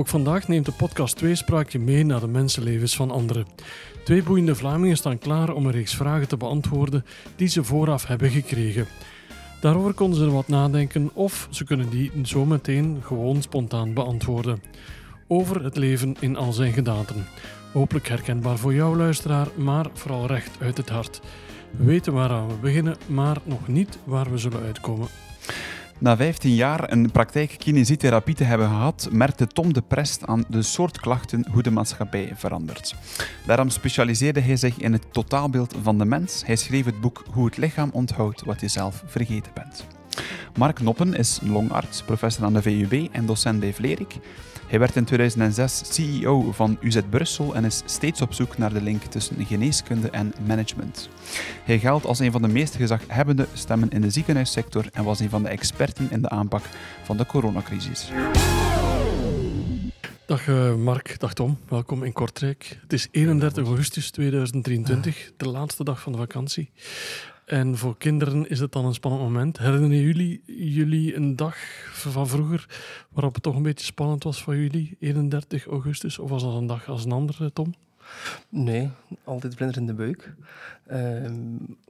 Ook vandaag neemt de podcast Tweespraak je mee naar de mensenlevens van anderen. Twee boeiende Vlamingen staan klaar om een reeks vragen te beantwoorden die ze vooraf hebben gekregen. Daarover konden ze wat nadenken of ze kunnen die zo meteen gewoon spontaan beantwoorden. Over het leven in al zijn gedaanten. Hopelijk herkenbaar voor jou, luisteraar, maar vooral recht uit het hart. We weten waaraan we beginnen, maar nog niet waar we zullen uitkomen. Na 15 jaar een praktijk kinesietherapie te hebben gehad, merkte Tom de Prest aan de soort klachten hoe de maatschappij verandert. Daarom specialiseerde hij zich in het totaalbeeld van de mens. Hij schreef het boek Hoe het lichaam onthoudt wat je zelf vergeten bent. Mark Noppen is longarts, professor aan de VUB en docent bij Vlerik. Hij werd in 2006 CEO van UZ Brussel en is steeds op zoek naar de link tussen geneeskunde en management. Hij geldt als een van de meest gezaghebbende stemmen in de ziekenhuissector en was een van de experten in de aanpak van de coronacrisis. Dag uh, Mark, dag Tom, welkom in Kortrijk. Het is 31 augustus 2023, de laatste dag van de vakantie. En voor kinderen is het dan een spannend moment. Herinneren jullie jullie een dag van vroeger waarop het toch een beetje spannend was voor jullie, 31 augustus? Of was dat een dag als een andere, Tom? Nee, altijd vlinder in de buik. Uh,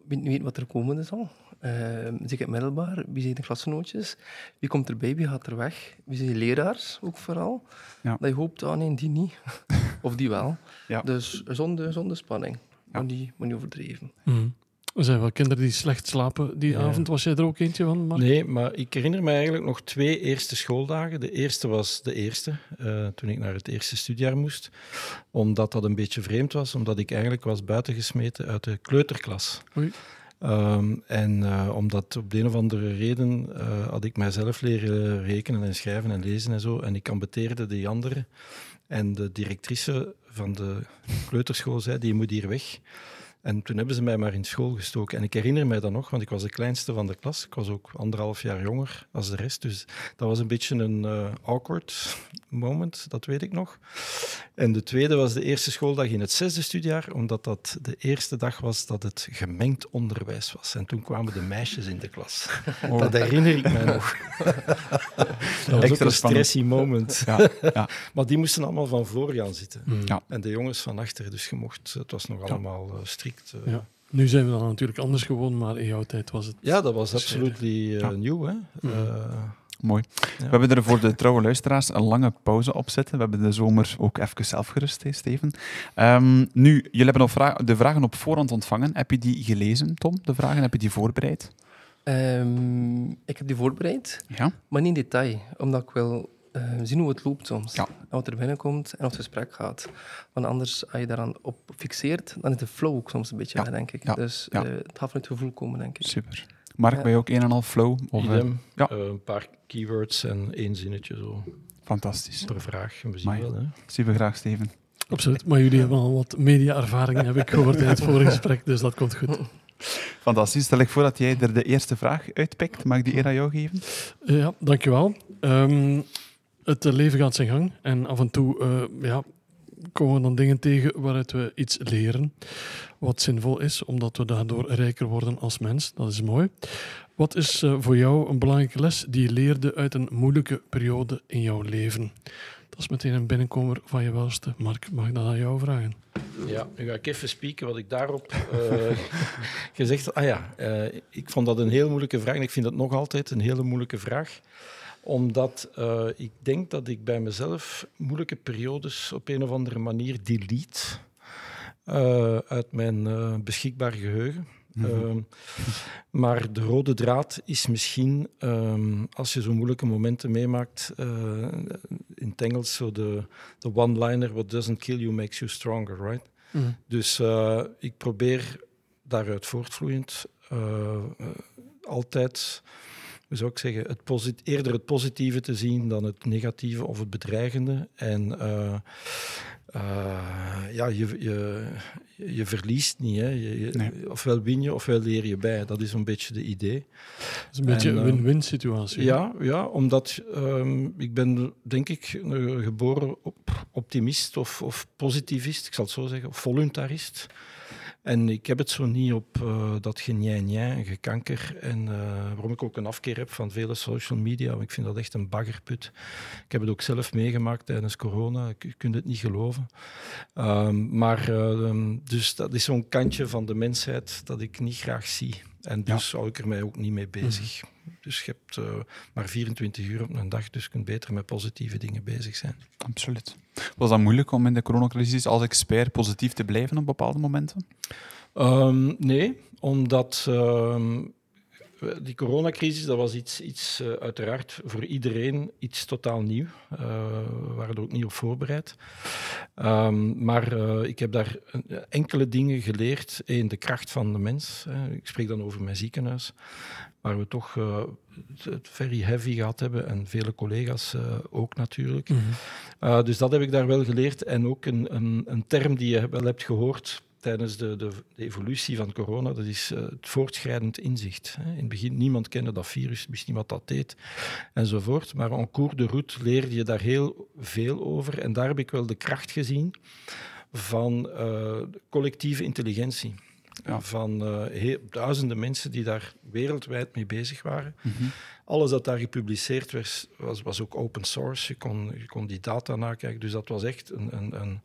weet niet wat er komen zal. Uh, ehm, zie ik het middelbaar? Wie zijn de klasgenootjes? Wie komt erbij? Wie gaat er weg? Wie zijn je leraars ook vooral? Ja. Dat je hoopt, ah nee, die niet. of die wel. Ja. Dus zonder, zonder spanning. Ja. Maar, niet, maar niet overdreven. Mm. Er zijn wel kinderen die slecht slapen die avond. Was jij er ook eentje van, Mark? Nee, maar ik herinner me eigenlijk nog twee eerste schooldagen. De eerste was de eerste, uh, toen ik naar het eerste studiejaar moest. Omdat dat een beetje vreemd was, omdat ik eigenlijk was buitengesmeten uit de kleuterklas. Oei. Um, en uh, omdat op de een of andere reden uh, had ik mijzelf leren rekenen en schrijven en lezen en zo. En ik ambeteerde die anderen. En de directrice van de kleuterschool zei, die moet hier weg. En toen hebben ze mij maar in school gestoken. En ik herinner mij dat nog, want ik was de kleinste van de klas. Ik was ook anderhalf jaar jonger als de rest. Dus dat was een beetje een uh, awkward moment, dat weet ik nog. En de tweede was de eerste schooldag in het zesde studiejaar, omdat dat de eerste dag was dat het gemengd onderwijs was. En toen kwamen de meisjes in de klas. Oh. Dat herinner ik mij nog. dat was ook een stressy moment. Ja, ja. maar die moesten allemaal van voor gaan zitten. Mm. Ja. En de jongens van achter. Dus je mocht, het was nog allemaal uh, strikt. Uh, ja. Nu zijn we dan natuurlijk anders gewoon, maar in jouw tijd was het. Ja, dat was absoluut nieuw. Hè? Mm. Mooi. We hebben er voor de trouwe luisteraars een lange pauze op zitten. We hebben de zomer ook even zelf gerust, hè, Steven. Um, nu, jullie hebben vra de vragen op voorhand ontvangen. Heb je die gelezen, Tom? De vragen, heb je die voorbereid? Um, ik heb die voorbereid, ja? maar niet in detail, omdat ik wil uh, zien hoe het loopt soms. Ja. En wat er binnenkomt en of het gesprek gaat. Want anders, als je daaraan op fixeert, dan is de flow ook soms een beetje ja. weg, denk ik. Dus uh, het gaat van het gevoel komen, denk ik. Super. Mark, ben je ook een en al flow? Of, uh, ja. een paar keywords en één zinnetje zo. Fantastisch. Per vraag. We zien wel, hè. Super graag, Steven. Absoluut, maar jullie hebben al wat media-ervaring, heb ik gehoord in het vorige gesprek, dus dat komt goed. Fantastisch. Stel ik voor dat jij er de eerste vraag uitpikt. Mag ik die eer aan jou geven? Ja, dankjewel. Um, het leven gaat zijn gang en af en toe uh, ja, komen we dan dingen tegen waaruit we iets leren. Wat zinvol is, omdat we daardoor rijker worden als mens. Dat is mooi. Wat is uh, voor jou een belangrijke les die je leerde uit een moeilijke periode in jouw leven? Dat is meteen een binnenkomer van je welste. Mark, mag ik dat aan jou vragen? Ja, nu ga ik even spieken wat ik daarop uh, gezegd heb. Ah ja, ik vond dat een heel moeilijke vraag en ik vind dat nog altijd een hele moeilijke vraag omdat uh, ik denk dat ik bij mezelf moeilijke periodes op een of andere manier delete uh, uit mijn uh, beschikbaar geheugen. Mm -hmm. maar de rode draad is misschien, um, als je zo moeilijke momenten meemaakt, in het Engels zo de, de one-liner, what doesn't kill you makes you stronger, right? Mm -hmm. Dus ik probeer daaruit voortvloeiend altijd zou ik zeggen, het eerder het positieve te zien dan het negatieve of het bedreigende. En uh, uh, ja, je, je, je verliest niet. Hè. Je, je- Nee. Ofwel win je, ofwel leer je bij. Dat is een beetje de idee. Dat is een beetje En, een eh, win-win situatie. Ja, ja omdat ehm, ik ben, denk ik, geboren op, optimist of, of positivist, ik zal het zo zeggen, of voluntarist. En ik heb het zo niet op eh, dat genjij en gekanker. En eh, waarom ik ook een afkeer heb van vele social media. want Ik vind dat echt een baggerput. Ik heb het ook zelf meegemaakt tijdens corona. Je kunt het niet geloven. Ehm, maar ehm, dus dat is zo'n kantje van de mensheid dat ik niet graag zie. En dus hou ik er mij ook niet mee bezig. Dus je hebt eh, maar 24 uur op een dag, dus je kunt beter met positieve dingen bezig zijn. Absoluut. Was dat moeilijk om in de coronacrisis als expert positief te blijven op bepaalde momenten? Ehm, nee, omdat ehm, die coronacrisis, dat was iets, iets eh, uiteraard voor iedereen iets totaal nieuw. Eh, we waren er ook niet op voorbereid. Ehm, maar eh, ik heb daar enkele dingen geleerd. Eén, de kracht van de mens. hè. Ik spreek dan over mijn ziekenhuis, waar we toch het, very heavy gehad hebben en vele collega's ook natuurlijk. Mhm. Dus dat heb ik daar wel geleerd. En ook een, een, een term die je wel hebt gehoord tijdens de, de, de evolutie van corona, dat is eh, het voortschrijdend inzicht. Hè. In het begin, niemand kende dat virus, wist niet wat dat deed, enzovoort. Maar en cours de route leerde je daar heel veel over. En daar heb ik wel de kracht gezien van eh, collectieve intelligentie. Ja. Van eh, duizenden mensen die daar wereldwijd mee bezig waren. Mhm. Alles dat daar gepubliceerd werd, was, was ook open source. Je kon, je kon die data nakijken. Dus dat was echt een. een, een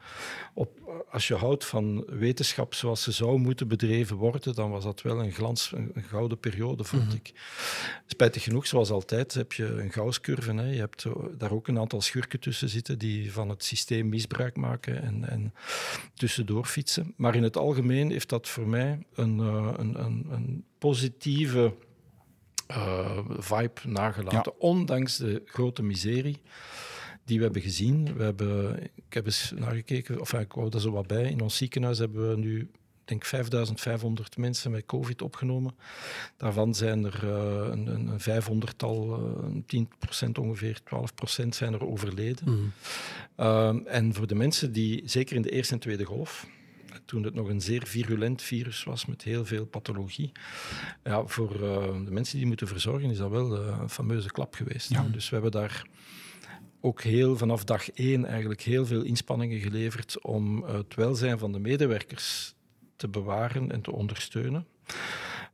op, als je houdt van wetenschap zoals ze zou moeten bedreven worden, dan was dat wel een glans, een, een gouden periode, vond ik. Spijtig genoeg, zoals altijd, heb je een Gauss-curve. Hè. Je hebt daar ook een aantal schurken tussen zitten die van het systeem misbruik maken en, en tussendoor fietsen. Maar in het algemeen heeft dat voor mij een, eh, een, een, een positieve eh, vibe nagelaten, ondanks de grote miserie die we hebben gezien. We hebben, ik heb eens nagekeken, of ik wou er zo wat bij. In ons ziekenhuis hebben we nu, ik denk 5500 mensen met COVID opgenomen. Daarvan zijn er eh, een, een, een 500-tal, eh, 10% ongeveer, 12% zijn er overleden. Mhm. Ehm, en voor de mensen die, zeker in de eerste en tweede golf, toen het nog een zeer virulent virus was met heel veel pathologie, ja, voor eh, de mensen die moeten verzorgen is dat wel eh, een fameuze klap geweest. Ja. Dus we hebben daar ook heel vanaf dag één eigenlijk heel veel inspanningen geleverd om het welzijn van de medewerkers te bewaren en te ondersteunen.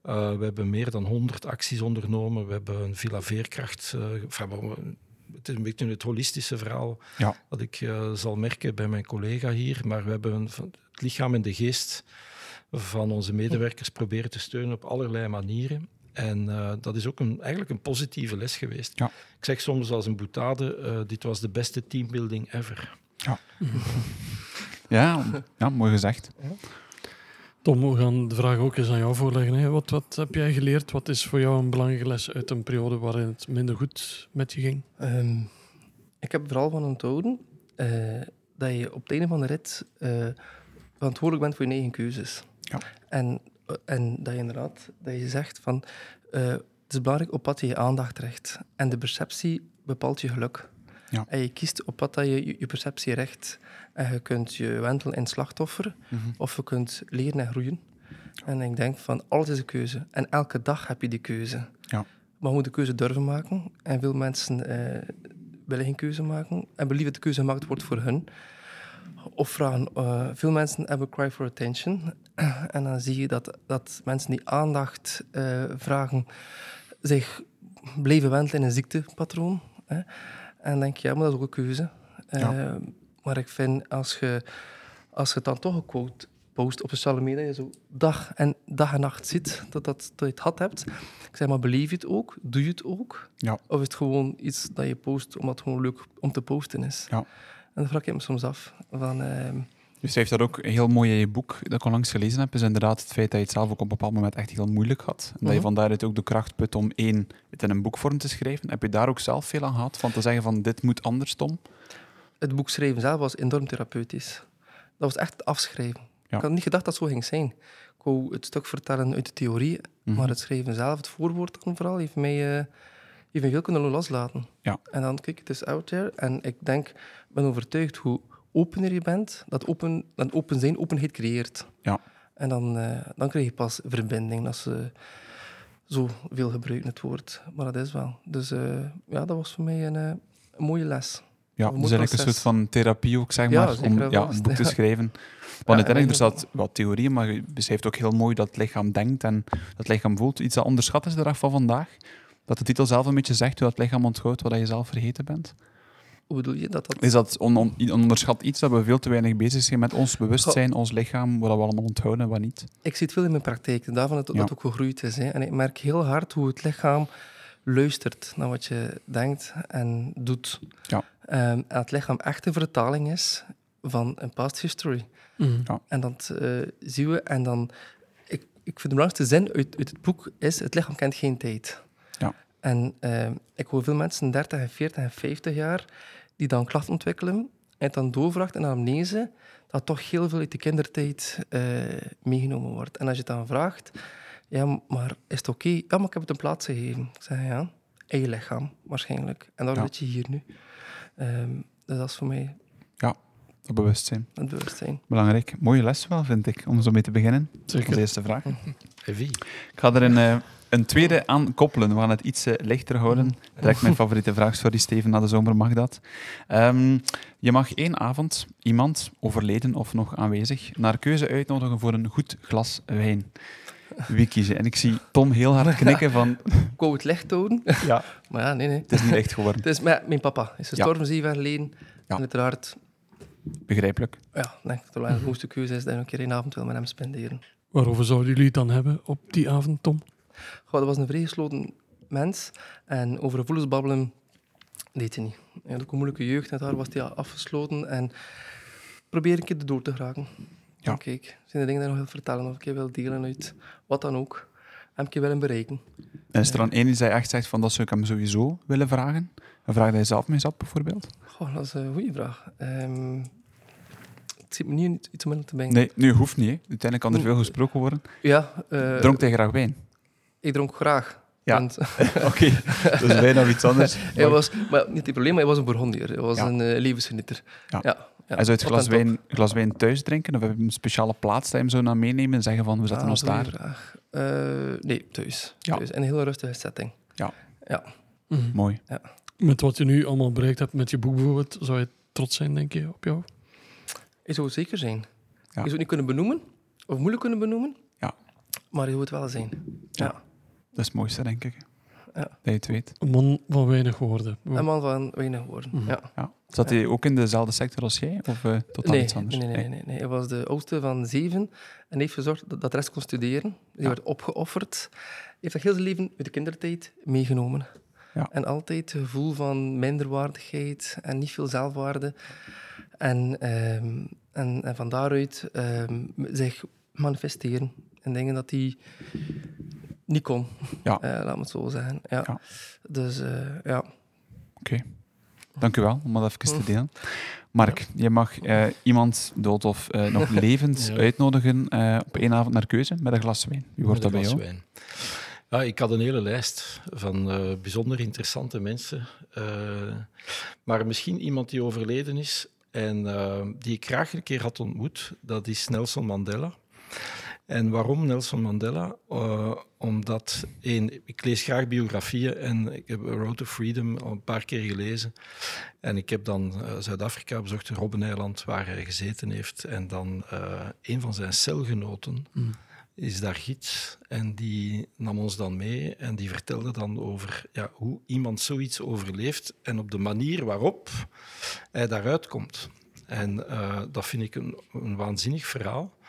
Uh, we hebben meer dan 100 acties ondernomen. We hebben een Villa Veerkracht. Uh, enfin, het is een beetje het holistische verhaal ja. dat ik uh, zal merken bij mijn collega hier. Maar we hebben een, het lichaam en de geest van onze medewerkers proberen te steunen op allerlei manieren. En uh, dat is ook een, eigenlijk een positieve les geweest. Ja. Ik zeg soms als een boetade, uh, dit was de beste teambuilding ever. Ja, ja, ja mooi gezegd. Tom, we gaan de vraag ook eens aan jou voorleggen. Hè. Wat, wat heb jij geleerd? Wat is voor jou een belangrijke les uit een periode waarin het minder goed met je ging? Um, ik heb vooral van onthouden uh, dat je op het einde van de rit uh, verantwoordelijk bent voor je eigen keuzes. Ja. En, en dat je inderdaad dat je zegt van uh, het is belangrijk op wat je je aandacht richt. En de perceptie bepaalt je geluk. Ja. En je kiest op wat dat je je perceptie richt. En je kunt je wentelen in slachtoffer, Mhm. of je kunt leren en groeien. En ik denk van, alles is een keuze. En elke dag heb je die keuze. Ja. Maar je moet de keuze durven maken. En veel mensen uh, willen geen keuze maken. En believen dat de keuze gemaakt wordt voor hun. Of vragen, uh, veel mensen hebben cry for attention. en dan zie je dat, dat mensen die aandacht uh, vragen, zich blijven wentelen in een ziektepatroon. Hè. En denk je, ja, maar dat is ook een keuze. Ja. Uh, maar ik vind, als je, als je dan toch een quote post op sociale media, je zo dag en, dag en nacht ziet, dat, dat, dat je het had hebt. Ik zeg maar, beleef je het ook? Doe je het ook? Ja. Of is het gewoon iets dat je post omdat het gewoon leuk om te posten is? Ja. En dan vraag ik me soms af. Van, uh, je schrijft dat ook heel mooi in je boek dat ik onlangs gelezen heb, is inderdaad het feit dat je het zelf ook op een bepaald moment echt heel moeilijk had. En dat Mhm. je van daaruit ook de kracht put om één, het in een boekvorm te schrijven. Heb je daar ook zelf veel aan gehad, van te zeggen van dit moet anders, Tom? Het boek schrijven zelf was enorm therapeutisch. Dat was echt het afschrijven. Ja. Ik had niet gedacht dat het zo ging zijn. Ik wou het stuk vertellen uit de theorie, Mhm. maar het schrijven zelf, het voorwoord dan vooral, heeft mij, uh, mij veel kunnen loslaten. Ja. En dan, kijk, het is out there. En ik denk, ik ben overtuigd, hoe, opener je bent, dat open, dat open zijn openheid creëert. Ja. En dan, eh, dan krijg je pas verbinding. Dat ze zo veel gebruiken het woord. Maar dat is wel. Dus eh, ja, dat was voor mij een, eh, een mooie les. Ja, dus eigenlijk een soort van therapie ook, zeg maar, om ja, een boek te schrijven. Want uiteindelijk, er staat wat theorieën, maar je beschrijft ook heel mooi dat het lichaam denkt en dat het lichaam voelt. Iets dat onderschat is de dag van vandaag. Dat de titel zelf een beetje zegt hoe dat lichaam onthoudt wat je zelf vergeten bent. Hoe bedoel je dat? dat Is dat on, on- een onderschat iets dat we veel te weinig bezig zijn met ons bewustzijn, ons lichaam, wat we allemaal onthouden en wat niet? Ik zie het veel in mijn praktijk. en Daarvan dat dat Ja. ook gegroeid is. Hè. En ik merk heel hard hoe het lichaam luistert naar wat je denkt en doet. Ja. Ehm, en het lichaam echt een vertaling is van een past history. Mhm. En dat eh, zien we. En dan, ik, ik vind de belangrijkste zin uit, uit het boek is: het lichaam kent geen tijd. Ja. En eh, ik hoor veel mensen, 30 en 40 en 50 jaar, die dan klachten ontwikkelen en het dan doorvraagt in amnese, dat toch heel veel uit de kindertijd eh, meegenomen wordt. En als je het dan vraagt, ja, maar is het oké? Ja, maar ik heb het een plaats gegeven. Ik zeg, ja, in je lichaam waarschijnlijk. En daarom Ja. zit je hier nu. Ehm, dus dat is voor mij Dat bewustzijn. het bewustzijn. Belangrijk. Mooie les wel, vind ik, om zo mee te beginnen. Als Zeker. eerste vraag. Heavy. Ik ga er een, eh, een tweede aan koppelen. We gaan het iets lichter houden. Direct mijn favoriete vraag. Sorry, Steven, na de zomer mag dat. Ehm, je mag één avond iemand, overleden of nog aanwezig, naar keuze uitnodigen voor een goed glas wijn. Wie kiezen? En ik zie Tom heel hard knikken van... Ik wou het licht houden, Ja, maar ja, nee, nee. het is niet echt geworden. Het is mijn, mijn papa. Is gestorven zeven jaar geleden. Ja. En uiteraard, Begrijpelijk. ja, denk ik dat het wel een keuze is dat je een keer een avond wil met hem spenderen. Waarover zouden jullie het dan hebben op die avond, Tom? Goh, dat was een vrij gesloten mens. En over gevoelens babbelen deed hij niet. Hij had ook een moeilijke jeugd. En daar was hij afgesloten. En probeer een keer erdoor te geraken. Ja. Kijk, zijn er dingen die je nog wil vertellen of keer wil delen uit wat dan ook. En een keer willen bereiken. En is er dan één die echt zegt van dat zou ik hem sowieso willen vragen? Een vraag die je zelf mee zat, bijvoorbeeld? Goh, dat is een goede vraag. Ehm het zit me niet iets om te denken. Nee, nu hoeft niet. Hè. Uiteindelijk kan er veel gesproken worden. Ja, eh, Dronk hij graag wijn? Ik dronk graag. Ja. Oké, dat is bijna iets anders. hij was, maar niet het probleem, hij was een Burgondier. Hij was Ja. een uh, levensgenieter. Ja. Ja. ja. Hij zou het Op glas wijn, glas wijn thuis drinken? Of heb je een speciale plaats dat je hem zo naar meenemen en zeggen van we zetten Ah, ons daar? vraag. Eh, nee, thuis. Ja. thuis. In een heel rustige setting. Ja. Ja. Mhm. Mooi. Met wat je nu allemaal bereikt hebt met je boek bijvoorbeeld, zou je trots zijn, denk je, op jou? Hij zou het zeker zijn. Ja. Je zou het niet kunnen benoemen, of moeilijk kunnen benoemen, Ja. maar hij zou het wel zijn. Ja. Is het mooiste, denk ik. Ja. Dat je het weet. Een man van weinig woorden. Een man van weinig woorden. Mhm. Ja. Ja. Zat hij ook in dezelfde sector als jij? Of eh, totaal Nee, iets anders? nee, nee, nee, nee, nee. Hij was de oudste van zeven en heeft gezorgd dat, dat de rest kon studeren. Die Ja. werd opgeofferd. Hij heeft dat heel zijn leven uit de kindertijd meegenomen. Ja. En altijd het gevoel van minderwaardigheid en niet veel zelfwaarde. En, ehm, en, en van daaruit ehm, zich manifesteren in dingen dat hij niet kon. Ja. Eh, laat me het zo zeggen. Ja. Ja. Dus eh, ja. Dank u wel om dat even te delen. Mark, je mag eh, iemand dood of eh, nog levend Ja. uitnodigen eh, op één avond naar keuze met een glas wijn. Wie wordt dat bij een jou? glas wijn. Ja, ik had een hele lijst van eh, bijzonder interessante mensen. Eh, maar misschien iemand die overleden is en die ik graag een keer had ontmoet, dat is Nelson Mandela. En waarom Nelson Mandela? Eh, omdat, één, ik lees graag biografieën en ik heb Road to Freedom al een paar keer gelezen. En ik heb dan eh, Zuid-Afrika bezocht, Robbeneiland, waar hij gezeten heeft. En dan eh, een van zijn celgenoten is daar gids en die nam ons dan mee en die vertelde dan over ja, hoe iemand zoiets overleeft en op de manier waarop hij daaruit komt. En dat vind ik een, een waanzinnig verhaal.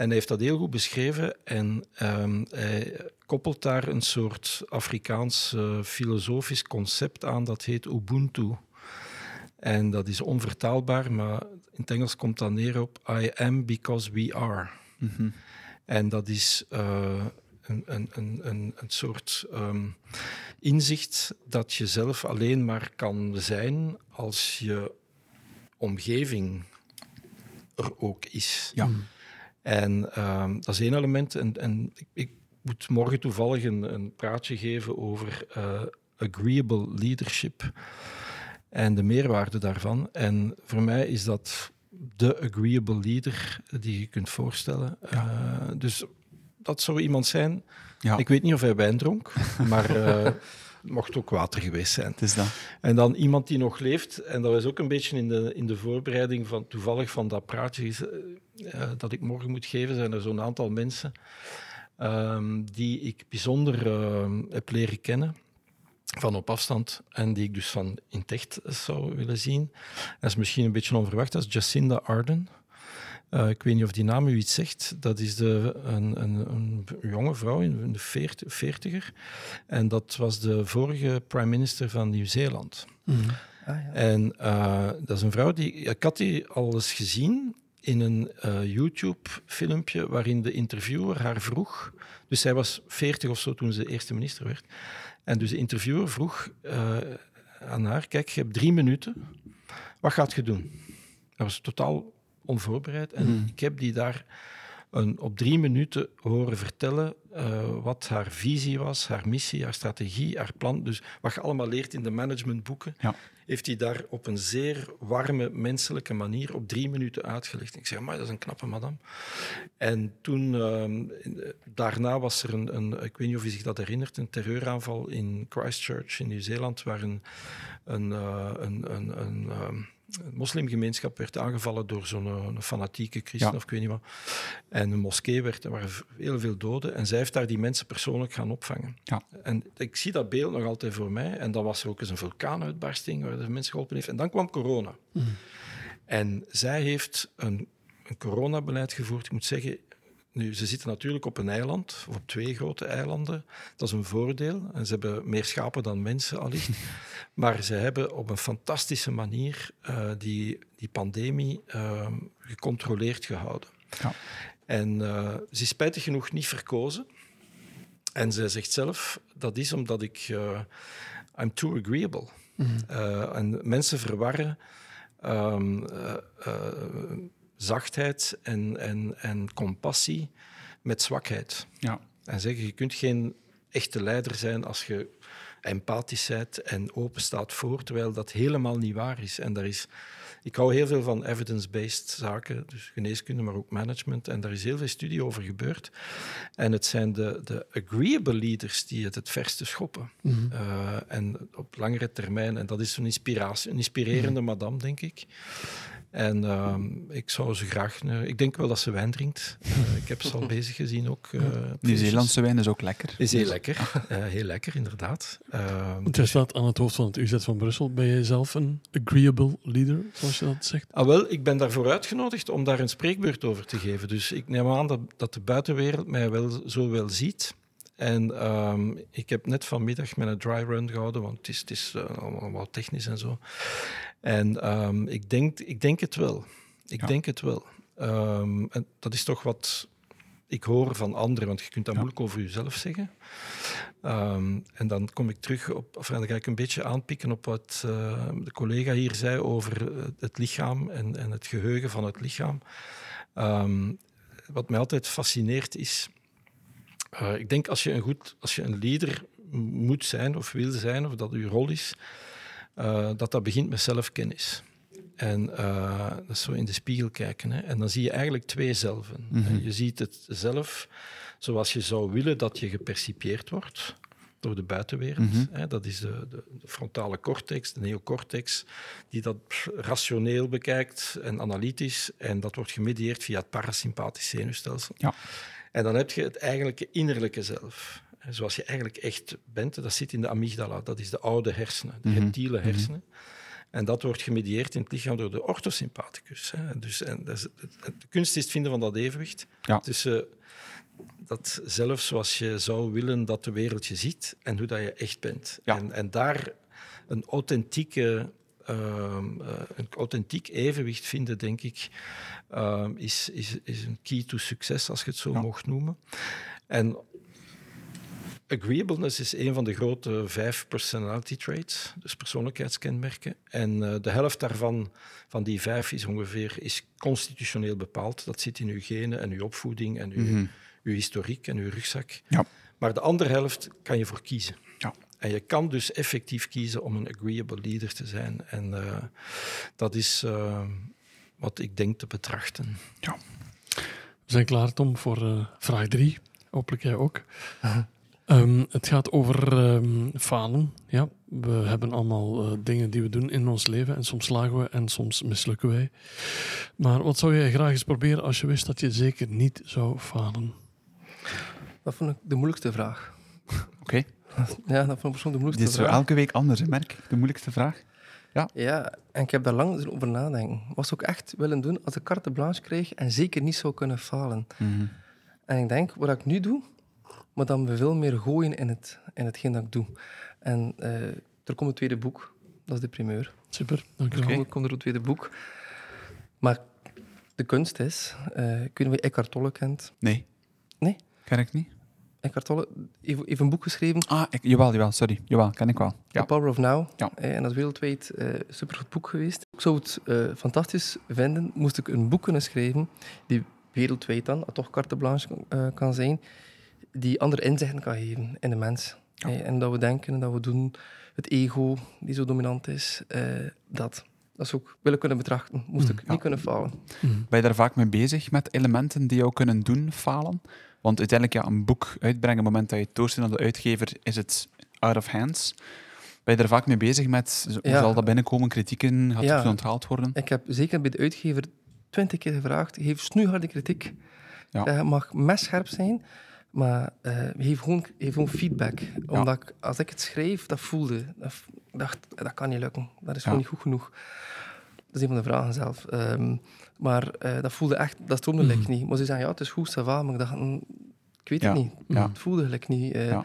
En hij heeft dat heel goed beschreven en ehm, hij koppelt daar een soort Afrikaans eh, filosofisch concept aan, dat heet Ubuntu. En dat is onvertaalbaar, maar in het Engels komt dat neer op I am because we are. Mhm. En dat is eh, een, een, een, een, soort ehm, inzicht dat je zelf alleen maar kan zijn als je omgeving er ook is. Ja. En ehm, dat is één element. En, en ik, ik moet morgen toevallig een, een praatje geven over eh, agreeable leadership. en de meerwaarde daarvan. En voor mij is dat de agreeable leader die je kunt voorstellen. Uh, dus dat zou iemand zijn. Ja. Ik weet niet of hij wijn dronk, maar het mocht ook water geweest zijn. Het is dat. En dan iemand die nog leeft, en dat was ook een beetje in de, in de voorbereiding van toevallig van dat praatje is, uh, dat ik morgen moet geven, zijn er zo'n aantal mensen um, die ik bijzonder uh, heb leren kennen van op afstand en die ik dus van in het echt zou willen zien. Dat is misschien een beetje onverwacht, dat is Jacinda Arden. Uh, ik weet niet of die naam u iets zegt. Dat is de, een, een, een jonge vrouw in de veertiger. En dat was de vorige prime minister van Nieuw-Zeeland. Mm. Ah, ja. En uh, dat is een vrouw die... Ik had die al eens gezien in een uh, YouTube-filmpje waarin de interviewer haar vroeg... Dus zij was veertig of zo toen ze eerste minister werd. En dus de interviewer vroeg uh, aan haar, kijk, je hebt drie minuten. Wat gaat je doen? Dat was totaal onvoorbereid. En Mm. ik heb die daar een, op drie minuten horen vertellen uh, wat haar visie was, haar missie, haar strategie, haar plan. Dus wat je allemaal leert in de managementboeken, Ja. heeft hij daar op een zeer warme, menselijke manier op drie minuten uitgelegd. Ik zeg, maar dat is een knappe madame. En toen, uh, daarna was er een, een, ik weet niet of u zich dat herinnert, een terreuraanval in Christchurch in Nieuw-Zeeland, waar een, een, uh, een, een, een um, een moslimgemeenschap werd aangevallen door zo'n een fanatieke christen Ja. of ik weet niet wat. En een moskee werd, er waren heel veel doden. En zij heeft daar die mensen persoonlijk gaan opvangen. Ja. En ik zie dat beeld nog altijd voor mij. En dan was er ook eens een vulkaanuitbarsting waar de mensen geholpen heeft. En dan kwam corona. Mm. En zij heeft een, een coronabeleid gevoerd. Ik moet zeggen, nu, ze zitten natuurlijk op een eiland, of op twee grote eilanden. Dat is een voordeel. En ze hebben meer schapen dan mensen, allicht. maar ze hebben op een fantastische manier uh, die, die pandemie uh, gecontroleerd gehouden. Ja. En uh, ze is spijtig genoeg niet verkozen. En zij zegt zelf, dat is omdat ik... uh, I'm too agreeable. Uh, en mensen verwarren... Um, zachtheid en, en, en compassie met zwakheid. Ja. En zeggen, je kunt geen echte leider zijn als je empathisch bent en open staat voor, terwijl dat helemaal niet waar is. En daar is, ik hou heel veel van evidence-based zaken, dus geneeskunde, maar ook management. En daar is heel veel studie over gebeurd. En het zijn de, de agreeable leaders die het het verste schoppen. Mhm. Uh, en op langere termijn, en dat is een, inspiratie, een inspirerende madame, denk ik. En uh, ik zou ze graag... Uh, ik denk wel dat ze wijn drinkt. Uh, ik heb ze al bezig gezien ook. Uh, Nieuw-Zeelandse wijn is ook lekker. Is heel lekker. Uh, heel lekker, inderdaad. Uh, Jij staat aan het hoofd van het UZ van Brussel. Ben jij zelf een agreeable leader, zoals je dat zegt? Ah, wel, ik ben daarvoor uitgenodigd om daar een spreekbeurt over te geven. Dus ik neem aan dat, dat de buitenwereld mij wel zo wel ziet. En um, ik heb net vanmiddag mijn dry run gehouden, want het is, het is uh, allemaal technisch en zo. En um, ik, denk, ik denk het wel. Ik Ja. denk het wel. Um, en dat is toch wat ik hoor van anderen, want je kunt dat Ja. moeilijk over jezelf zeggen. Um, en dan kom ik terug op, of dan ga ik een beetje aanpikken op wat uh, de collega hier zei over uh, het lichaam en, en het geheugen van het lichaam. Um, wat mij altijd fascineert is, uh, ik denk als je een goed, als je een leader moet zijn of wil zijn, of dat uw rol is, uh, dat dat begint met zelfkennis. En uh, dat is zo in de spiegel kijken. Hè. En dan zie je eigenlijk twee zelven. Mhm. Je ziet het zelf zoals je zou willen dat je gepercipieerd wordt door de buitenwereld. Mhm. Hè. Dat is de, de, de frontale cortex, de neocortex, die dat rationeel bekijkt en analytisch. En dat wordt gemedieerd via het parasympathisch zenuwstelsel. Ja. En dan heb je het eigenlijke innerlijke zelf. Zoals je eigenlijk echt bent, dat zit in de amygdala. Dat is de oude hersenen, de Mhm. reptiele hersenen. En dat wordt gemedieerd in het lichaam door de orthosympathicus. Hè. Dus, en dat is, de kunst is het vinden van dat evenwicht Ja. tussen dat zelf zoals je zou willen dat de wereld je ziet en hoe dat je echt bent. Ja. En, en daar een authentieke ehm, eh, een authentiek evenwicht vinden, denk ik, ehm, is, is, is een key to succes, als je het zo Ja. mocht noemen. En agreeableness is een van de grote vijf personality traits, dus persoonlijkheidskenmerken. En eh, de helft daarvan, van die vijf, is ongeveer is constitutioneel bepaald. Dat zit in uw genen en uw opvoeding en uw, Mhm. uw historiek en uw rugzak. Ja. Maar de andere helft kan je voor kiezen. Ja. En je kan dus effectief kiezen om een agreeable leader te zijn. En uh, dat is uh, wat ik denk te betrachten. Ja. We zijn klaar, Tom, voor uh, vraag drie. Hopelijk jij ook. -huh. Um, het gaat over um, falen. Ja, we hebben allemaal uh, dingen die we doen in ons leven en soms slagen we en soms mislukken wij. Maar wat zou jij graag eens proberen als je wist dat je zeker niet zou falen? Dat vond ik de moeilijkste vraag. Oké. Okay. Ja, dat vond ik persoonlijk de moeilijkste Dit is vraag. elke week anders, hè, merk ik. De moeilijkste vraag. Ja. ja, en ik heb daar lang over nadenken. Wat zou ik echt willen doen als ik carte blanche kreeg en zeker niet zou kunnen falen? Mm -hmm. En ik denk, wat ik nu doe, maar dan veel meer gooien in, het, in hetgeen dat ik doe. En uh, er komt een tweede boek, dat is de primeur. Super, dank je wel. Er komt er een tweede boek. Maar de kunst is, uh, ik weet niet of je Eckhart Tolle kent. Nee. Nee? Ken ik niet. Eckhart Tolle heeft, heeft een boek geschreven. Ah, ik, jawel, jawel, sorry. Jawel, ken ik wel. Ja. The Power of Now. Ja. Eh, en dat is wereldwijd uh, een supergoed boek geweest. Ik zou het uh, fantastisch vinden, moest ik een boek kunnen schrijven, die wereldwijd dan, toch carte blanche uh, kan zijn, die andere inzichten kan geven in de mens. Ja. Eh, en dat we denken en dat we doen, het ego die zo dominant is, uh, dat. Dat zou ik willen kunnen betrachten. Moest ik ja. niet kunnen falen. Ben je daar vaak mee bezig met elementen die jou kunnen doen falen? Want uiteindelijk, ja, een boek uitbrengen, op het moment dat je het doorstuurt naar de uitgever, is het out of hands. Ben je daar vaak mee bezig met, hoe Ja. zal dat binnenkomen, kritieken, gaat het onthaald worden? Ik heb zeker bij de uitgever twintig keer gevraagd, geef snoeiharde kritiek. Ja. Het mag messcherp zijn, maar eh, geef, gewoon, geef gewoon feedback. Omdat ik, als ik het schreef, dat voelde. Dat, dacht, dat kan niet lukken. Dat is gewoon Ja. niet goed genoeg. Dat is een van de vragen zelf. Ehm, maar eh, dat voelde echt, dat stroomde gelijk niet. Maar ze zeiden, ja, het is goed, ça va, maar ik dacht, mm, ik weet het niet. Het voelde gelijk niet, eh.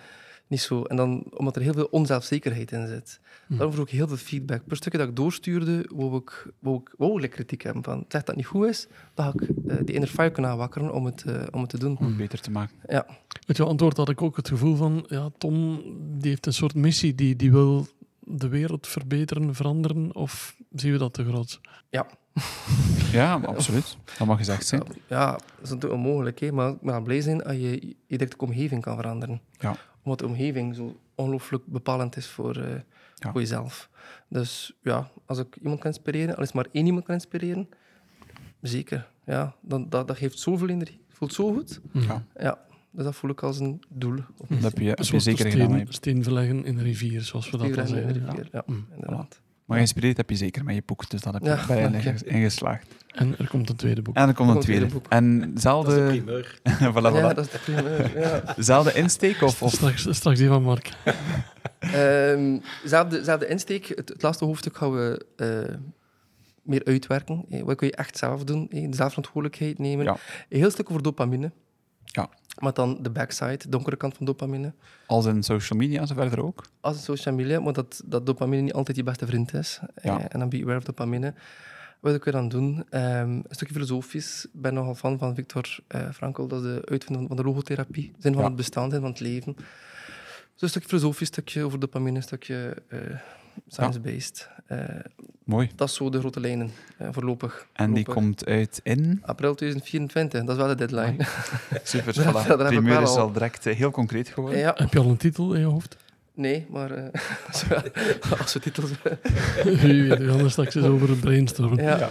Niet zo. En dan, omdat er heel veel onzelfzekerheid in zit. Mhm. Daarom vroeg ik heel veel feedback. Per stukje dat ik doorstuurde, wou ik, wou ik, wou ik kritiek hebben. Van, zegt dat het niet goed is, dan ga ik eh, die inner fire kunnen aanwakkeren om het, eh, om het te doen. Om het beter te maken. Ja. Met jouw antwoord had ik ook het gevoel van, ja, Tom die heeft een soort missie, die, die wil de wereld verbeteren, veranderen, of zien we dat te groot? Ja, absoluut. Dat mag gezegd zijn. Ja, dat is natuurlijk onmogelijk, hè, maar ik ben blij zijn als je je directe omgeving kan veranderen. Ja. Omdat de omgeving zo ongelooflijk bepalend is voor, eh, Ja. voor jezelf. Dus ja, als ik iemand kan inspireren, al is maar één iemand kan inspireren, zeker. Ja, dan, dat, dat geeft zoveel energie. Het voelt zo goed. Ja. Ja, dus dat voel ik als een doel. Dat heb je, heb je zeker gedaan. steen, hè. steen verleggen in de rivier, zoals we dat al zeiden. rivier. Ja, Mm. inderdaad. Maar geïnspireerd heb je zeker met je boek, dus dat heb je Ja, bij ingeslaagd. En er komt een tweede boek. En er komt een Er tweede. boek. En Dat is de primeur. voilà, Ja, voilà. dat is de primeur. Ja. zelfde insteek of, of Straks, straks die van Mark. Ehm, zelfde, zelfde insteek. Het, het laatste hoofdstuk gaan we eh, meer uitwerken. Eh, wat kun je echt zelf doen? Eh, de zelfverantwoordelijkheid nemen. Ja. Een heel stuk over dopamine. Ja. Maar dan de backside, de donkere kant van dopamine. als in social media en zo verder ook? Als een social media, maar dat, dat dopamine niet altijd je beste vriend is. Eh, Ja. en dan be aware of dopamine. Wat kun je dan doen? Ehm, een stukje filosofisch. Ik ben nogal fan van Viktor eh, Frankl. Dat is de uitvinder van de logotherapie. Zin van Ja. het bestaan, zin van het leven. Dus een stukje filosofisch, een stukje over dopamine, een stukje eh, science-based. Eh, Mooi. dat is zo de grote lijnen, eh, voorlopig. En die Voorlopig. komt uit in... April 2024, dat is wel de deadline. Super, voilà. Primeur wel is al- direct eh, heel concreet geworden. ja, Heb je al een titel in je hoofd? Nee, maar eh, als we- als we titels... Wie weet, we gaan er straks eens over brainstormen. ja.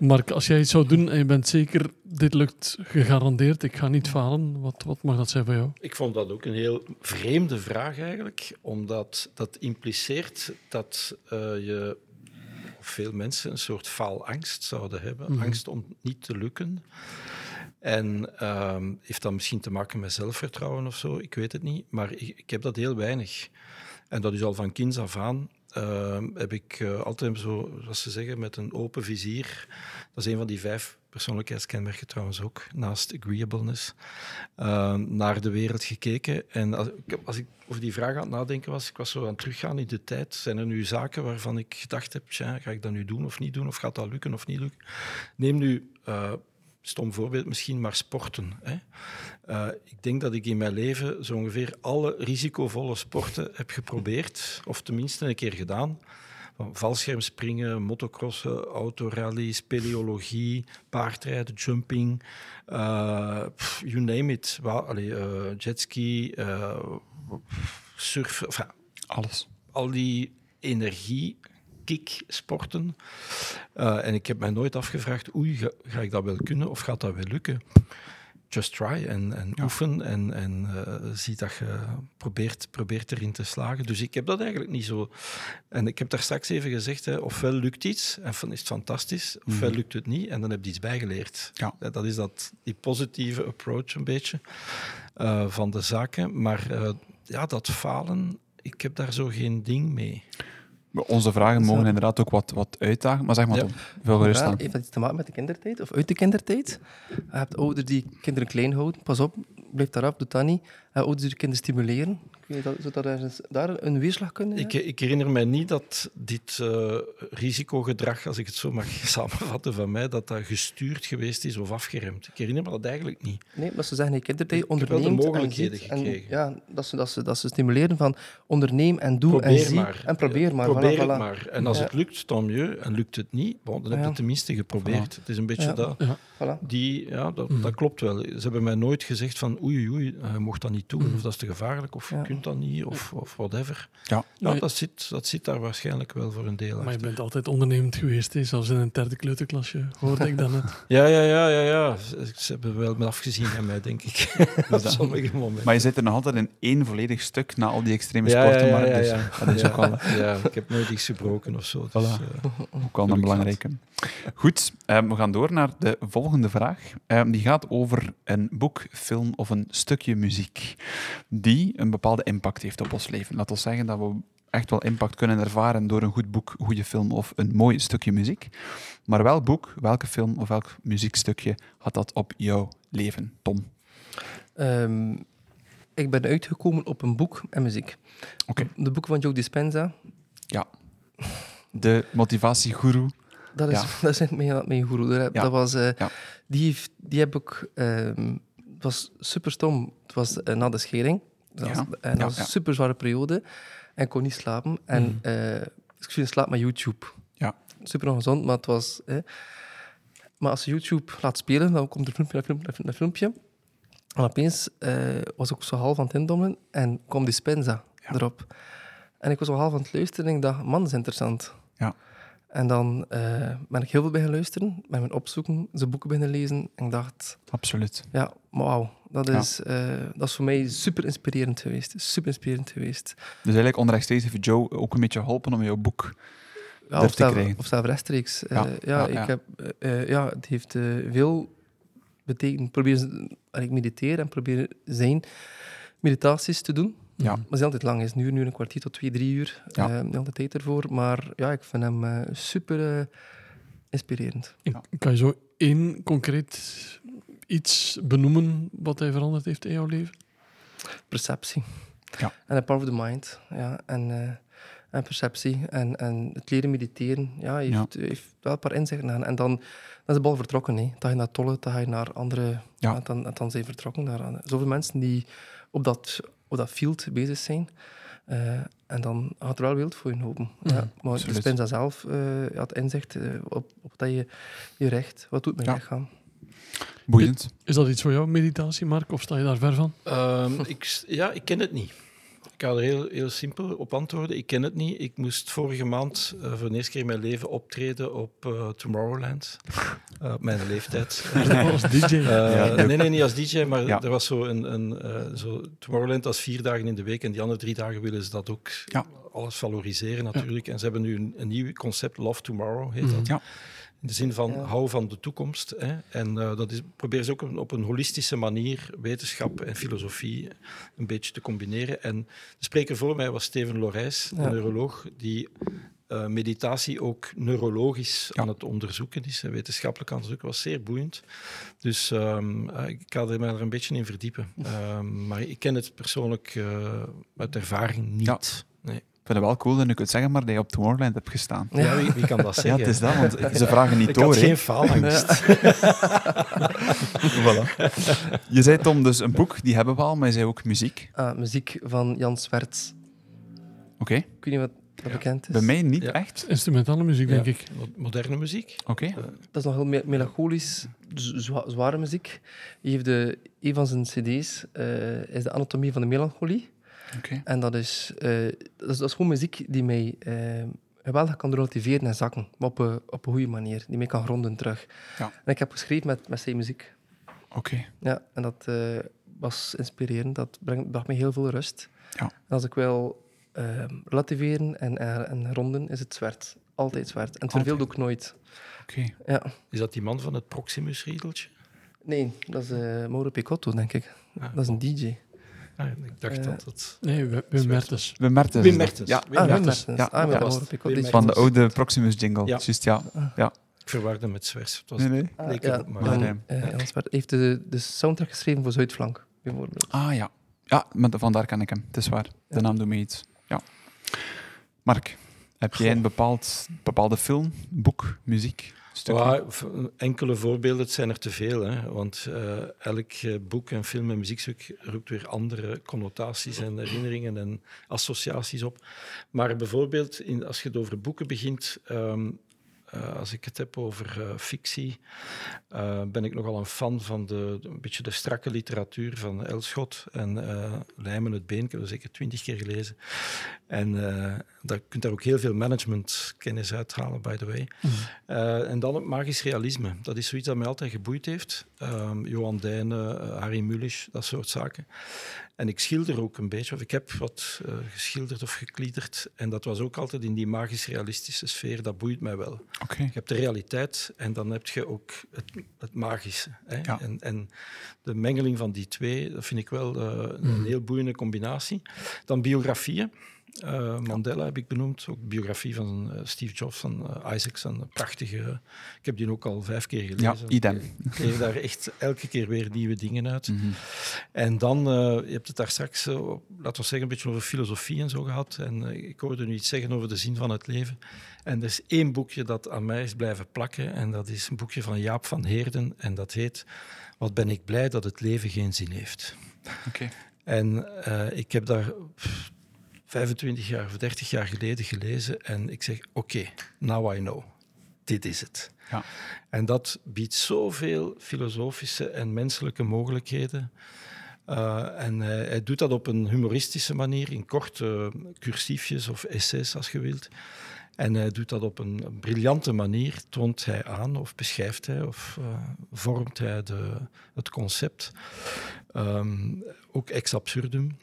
Mark, als jij iets zou doen en je bent zeker, dit lukt gegarandeerd, ik ga niet falen, wat, wat mag dat zijn voor jou? Ik vond dat ook een heel vreemde vraag eigenlijk, omdat dat impliceert dat eh, je of veel mensen een soort faalangst zouden hebben, Mhm. angst om niet te lukken. En ehm, heeft dat misschien te maken met zelfvertrouwen of zo? Ik weet het niet, maar ik, ik heb dat heel weinig. En dat is al van kinds af aan. ehm, heb ik eh, altijd zo, zoals ze zeggen, met een open vizier. Dat is een van die vijf persoonlijkheidskenmerken trouwens ook, naast agreeableness, ehm, naar de wereld gekeken. En als, ik- als ik over die vraag aan het nadenken was, ik was zo aan het teruggaan in de tijd. Zijn er nu zaken waarvan ik gedacht heb, ga ik dat nu doen of niet doen? Of gaat dat lukken of niet lukken? Neem nu, eh, stom voorbeeld misschien, maar sporten. Hè. Eh, ik denk dat ik in mijn leven zo ongeveer alle risicovolle sporten heb geprobeerd, of tenminste een keer gedaan. Van valschermspringen, motocrossen, autorally, speleologie, paardrijden, jumping, eh, pff, you name it. Wa- allee, eh, jetski, surfen. Enfin, Alles. al die energie, kick-sporten. Eh, en ik heb mij nooit afgevraagd, oei, ga, ga ik dat wel kunnen of gaat dat wel lukken? Just try en, en Ja. oefen en, en eh, zie dat je probeert, probeert erin te slagen. Dus ik heb dat eigenlijk niet zo. En ik heb daar straks even gezegd, hè, ofwel lukt iets en dan is het fantastisch, ofwel Mhm. lukt het niet en dan heb je iets bijgeleerd. Ja. Eh, Dat is dat, die positieve approach een beetje van de zaken. Maar ja, dat falen, ik heb daar zo geen ding mee. Onze vragen Zo. mogen inderdaad ook wat, wat uitdagen, maar zeg maar Ja. Tom, veel gerust aan. heeft dat iets te maken met de kindertijd of uit de kindertijd? Je hebt ouders die kinderen klein houden. Pas op, blijf daaraf, doe dat niet. Je hebt ouders die de kinderen stimuleren. Ik weet niet, Zou dat ergens daar een weerslag kunnen Ik, hebben? ik herinner mij niet dat dit eh, risicogedrag, als ik het zo mag samenvatten van mij, dat dat gestuurd geweest is of afgeremd. Ik herinner me dat eigenlijk niet. Nee, maar ze zeggen de Ik heb wel de onderneemt en mogelijkheden en- gekregen. ja, dat ze, dat, ze, dat ze stimuleren van onderneem en doe en Probeer zie. maar. En probeer maar. Probeer voilà, het voilà. maar. En als Ja. het lukt, dan mieux. En lukt het niet, bon, dan heb je Ja. het tenminste geprobeerd. Het is een beetje Ja. dat. Ja. Voilà. Die, ja, dat, Mhm. dat klopt wel. Ze hebben mij nooit gezegd van oei, oei, je mocht dat niet doen, Mhm. of dat is te gevaarlijk, of Ja. je kunt dat niet, of, of whatever. Ja. Ja, Nee. dat, zit, dat zit daar waarschijnlijk wel voor een deel Maar je bent altijd ondernemend geweest, hè? zelfs in een derde kleuterklasje, hoorde ik dat net. Ja, ja, ja, ja, ja. Ze hebben wel met afgezien aan mij, denk ik. Op dat- sommige momenten. Maar je zit er nog altijd in één volledig stuk na al die extreme Ja, sporten, ja, maar ja, dus ja. dat is ook Ja, ik heb nooit iets gebroken of zo. Dus, Voilà. eh, ook wel een belangrijke. Goed, eh, we gaan door naar de volgende vraag. Eh, die gaat over een boek, film of een stukje muziek die een bepaalde impact heeft op ons leven. Laat ons zeggen dat we echt wel impact kunnen ervaren door een goed boek, goede film of een mooi stukje muziek. Maar welk boek, welke film of welk muziekstukje had dat op jouw leven, Tom? Ehm, ik ben uitgekomen op een boek en muziek. Oké. De boek van Joe Dispenza. De motivatiegoeroe. Dat is, Ja. dat is mijn, mijn guru. Dat, Ja. dat was, eh, Ja. die, heeft, die heb ik... ehm, het was super stom. Het was eh, na de schering. Dat Ja. was, en dat Ja, was een super zware periode. En ik kon niet slapen. En Mhm. eh, ik viel in slaap met YouTube. Ja. Super ongezond, maar het was... eh. Maar als je YouTube laat spelen, dan komt er filmpje, filmpje, na filmpje. En opeens eh, was ik zo half aan het indommelen en kwam Dispenza Ja. erop. En ik was al half aan het luisteren en ik dacht, man, dat is interessant. Ja. En dan eh, ben ik heel veel beginnen luisteren, ben gaan opzoeken, zijn boeken beginnen lezen. En ik dacht, Absoluut. ja, wauw, dat, Ja. is, eh, dat is voor mij super inspirerend geweest. Super inspirerend geweest. Dus eigenlijk onrechtstreeks heeft Joe ook een beetje geholpen om jouw boek Ja, of, te zelf, krijgen. of zelf rechtstreeks. Eh, Ja, ja, ja, ik ja. Heb, ja, het heeft veel betekend. Probeer, ik mediteer en probeer zijn meditaties te doen. Ja. Maar het is altijd lang. Het is uur, nu een kwartier tot twee, drie uur. Ja. Eh, altijd tijd ervoor. Maar ja, ik vind hem eh, super eh, inspirerend. Ja. Kan je zo één concreet iets benoemen wat hij veranderd heeft in jouw leven? Perceptie. Ja. En the power of the mind. Ja, en, eh, en perceptie. En, en het leren mediteren. Ja, heeft, heeft wel een paar inzichten aan. En dan, dan is de bal vertrokken. Hè. Dan ga je naar Tolle, dan ga je naar andere... Ja. en dan, en dan zijn vertrokken. Naar, aan- zoveel mensen die op dat, op dat field bezig zijn. Eh, en dan gaat er wel wild voor je open. Mhm, ja, maar absoluut. de Spinza zelf eh had inzicht eh, op, op dat je, je recht. Wat doet mijn Ja. lichaam? Boeiend. Is dat iets voor jou, meditatie, Mark, of sta je daar ver van? Ehm, ik, ja, ik ken het niet. Ik ga er heel, heel simpel op antwoorden. Ik ken het niet. Ik moest vorige maand voor de eerste keer in mijn leven optreden op Tomorrowland. Eh, op mijn leeftijd. Als DJ? Eh, Ja, leuk. nee, nee, niet als DJ, maar Ja. er was zo een, een eh, zo Tomorrowland als vier dagen in de week en die andere drie dagen willen ze dat ook Ja. alles valoriseren natuurlijk. En ze hebben nu een, een nieuw concept, Love Tomorrow heet dat. Mhm. Ja. In de zin van Ja. hou van de toekomst. Hè. En eh, dat is, probeer ze ook op een, op een holistische manier wetenschap en filosofie een beetje te combineren. En de spreker voor mij was Steven Lorijs, Ja. een neuroloog, die eh, meditatie ook neurologisch Ja. aan het onderzoeken is. en Wetenschappelijk aan het onderzoeken was zeer boeiend. Dus ehm, eh, ik ga er mij er een beetje in verdiepen. Ehm, maar ik ken het persoonlijk eh, uit ervaring niet. Ja. Nee. Ik vind het wel cool dat je kunt zeggen maar dat je op Tomorrowland hebt gestaan. Ja, wie, wie kan dat Ja, zeggen? het is dat, want ze vragen niet ik door. hè. geen faalangst. Voilà. Je zei Tom, dus een boek, die hebben we al, maar je zei ook muziek. Ah, muziek van Jan Swerts. Oké, Ik weet niet wat dat bekend is. bij mij niet Ja. echt. Instrumentale muziek, denk ik. Mo- Moderne muziek. Oké, Dat is nog heel me- melancholisch, zwa- zware muziek. Hij heeft de, een van zijn cd's eh, is de Anatomie van de Melancholie. Oké. En dat is, eh, dat is, dat is gewoon muziek die mij eh, geweldig kan relativeren en zakken. Maar op een, op een goede manier. Die mij kan gronden terug. Ja. En ik heb geschreven met, met zijn muziek. Oké. Ja, en dat eh, was inspirerend. Dat brengt, bracht me heel veel rust. Ja. En als ik wil ehm, relativeren en, en, en ronden, is het zwart. Altijd zwart. En het verveelt ook nooit. Oké. Ja. Is dat die man van het Proximus-riedeltje? Nee, dat is eh Mauro Picotto, denk ik. Ah, Dat is een DJ. ah, ik dacht Eh, dat het... Nee, Wim Wim Mertens. Wim Mertens. Wim Mertens. Ja, Wim ah, Mertens. Mertens. Ja, Ah, ja. Mauro Picotto. Wim die- Van de oude Proximus jingle. Ja. Juist, ja. Ik verwarde met Zwers. Het was Nee, nee. Ah, ja, maar- dan, eh, heeft de, de soundtrack geschreven voor Zuidflank, bijvoorbeeld. Ah ja. Ja, maar vandaar ken ik hem. Het is waar. De naam doet me iets. Ja. Mark, heb jij een bepaald, bepaalde film, boek, muziek, stuk? Ja, enkele voorbeelden, het zijn er te veel. Hè? Want eh, elk eh, boek en film en muziekstuk roept weer andere connotaties en herinneringen en associaties op. Maar bijvoorbeeld, in, als je het over boeken begint, ehm, eh, als ik het heb over eh, fictie, eh, ben ik nogal een fan van de, een beetje de strakke literatuur van Elschot en Lijmen het Been. Ik heb dat zeker twintig keer gelezen. En eh daar, je kunt daar ook heel veel managementkennis uithalen, by the way. Eh, en dan het magisch realisme. Dat is zoiets dat mij altijd geboeid heeft. Ehm, Johan Dijnen, eh, Harry Mulisch, dat soort zaken. En ik schilder ook een beetje, of ik heb wat geschilderd of gekliederd. En dat was ook altijd in die magisch-realistische sfeer. Dat boeit mij wel. Oké. Je hebt de realiteit en dan heb je ook het, het magische. Hè? Ja. En, en de mengeling van die twee, dat vind ik wel een heel boeiende combinatie. Dan biografieën. Eh, Mandela heb ik benoemd, ook biografie van eh, Steve Jobs, van eh, Isaacson. Een prachtige. Ik heb die ook al vijf keer gelezen. Ja, idem. Ik leer daar echt elke keer weer nieuwe dingen uit. Mhm. En dan, je hebt het daar straks, laten we zeggen, een beetje over filosofie en zo gehad. En ik hoorde nu iets zeggen over de zin van het leven. En er is één boekje dat aan mij is blijven plakken. En dat is een boekje van Jaap van Heerden. En dat heet Wat ben ik blij dat het leven geen zin heeft. Oké. En ik heb daar pff, 25 jaar of 30 jaar geleden gelezen. En ik zeg, oké, now I know. Dit is het. Ja. En dat biedt zoveel filosofische en menselijke mogelijkheden. Uh, en hij, hij, doet dat op een humoristische manier, in korte cursiefjes of essays, als je wilt. En hij doet dat op een, een briljante manier, toont hij aan of beschrijft hij of uh, vormt hij de, het concept. Um, ook ex absurdum.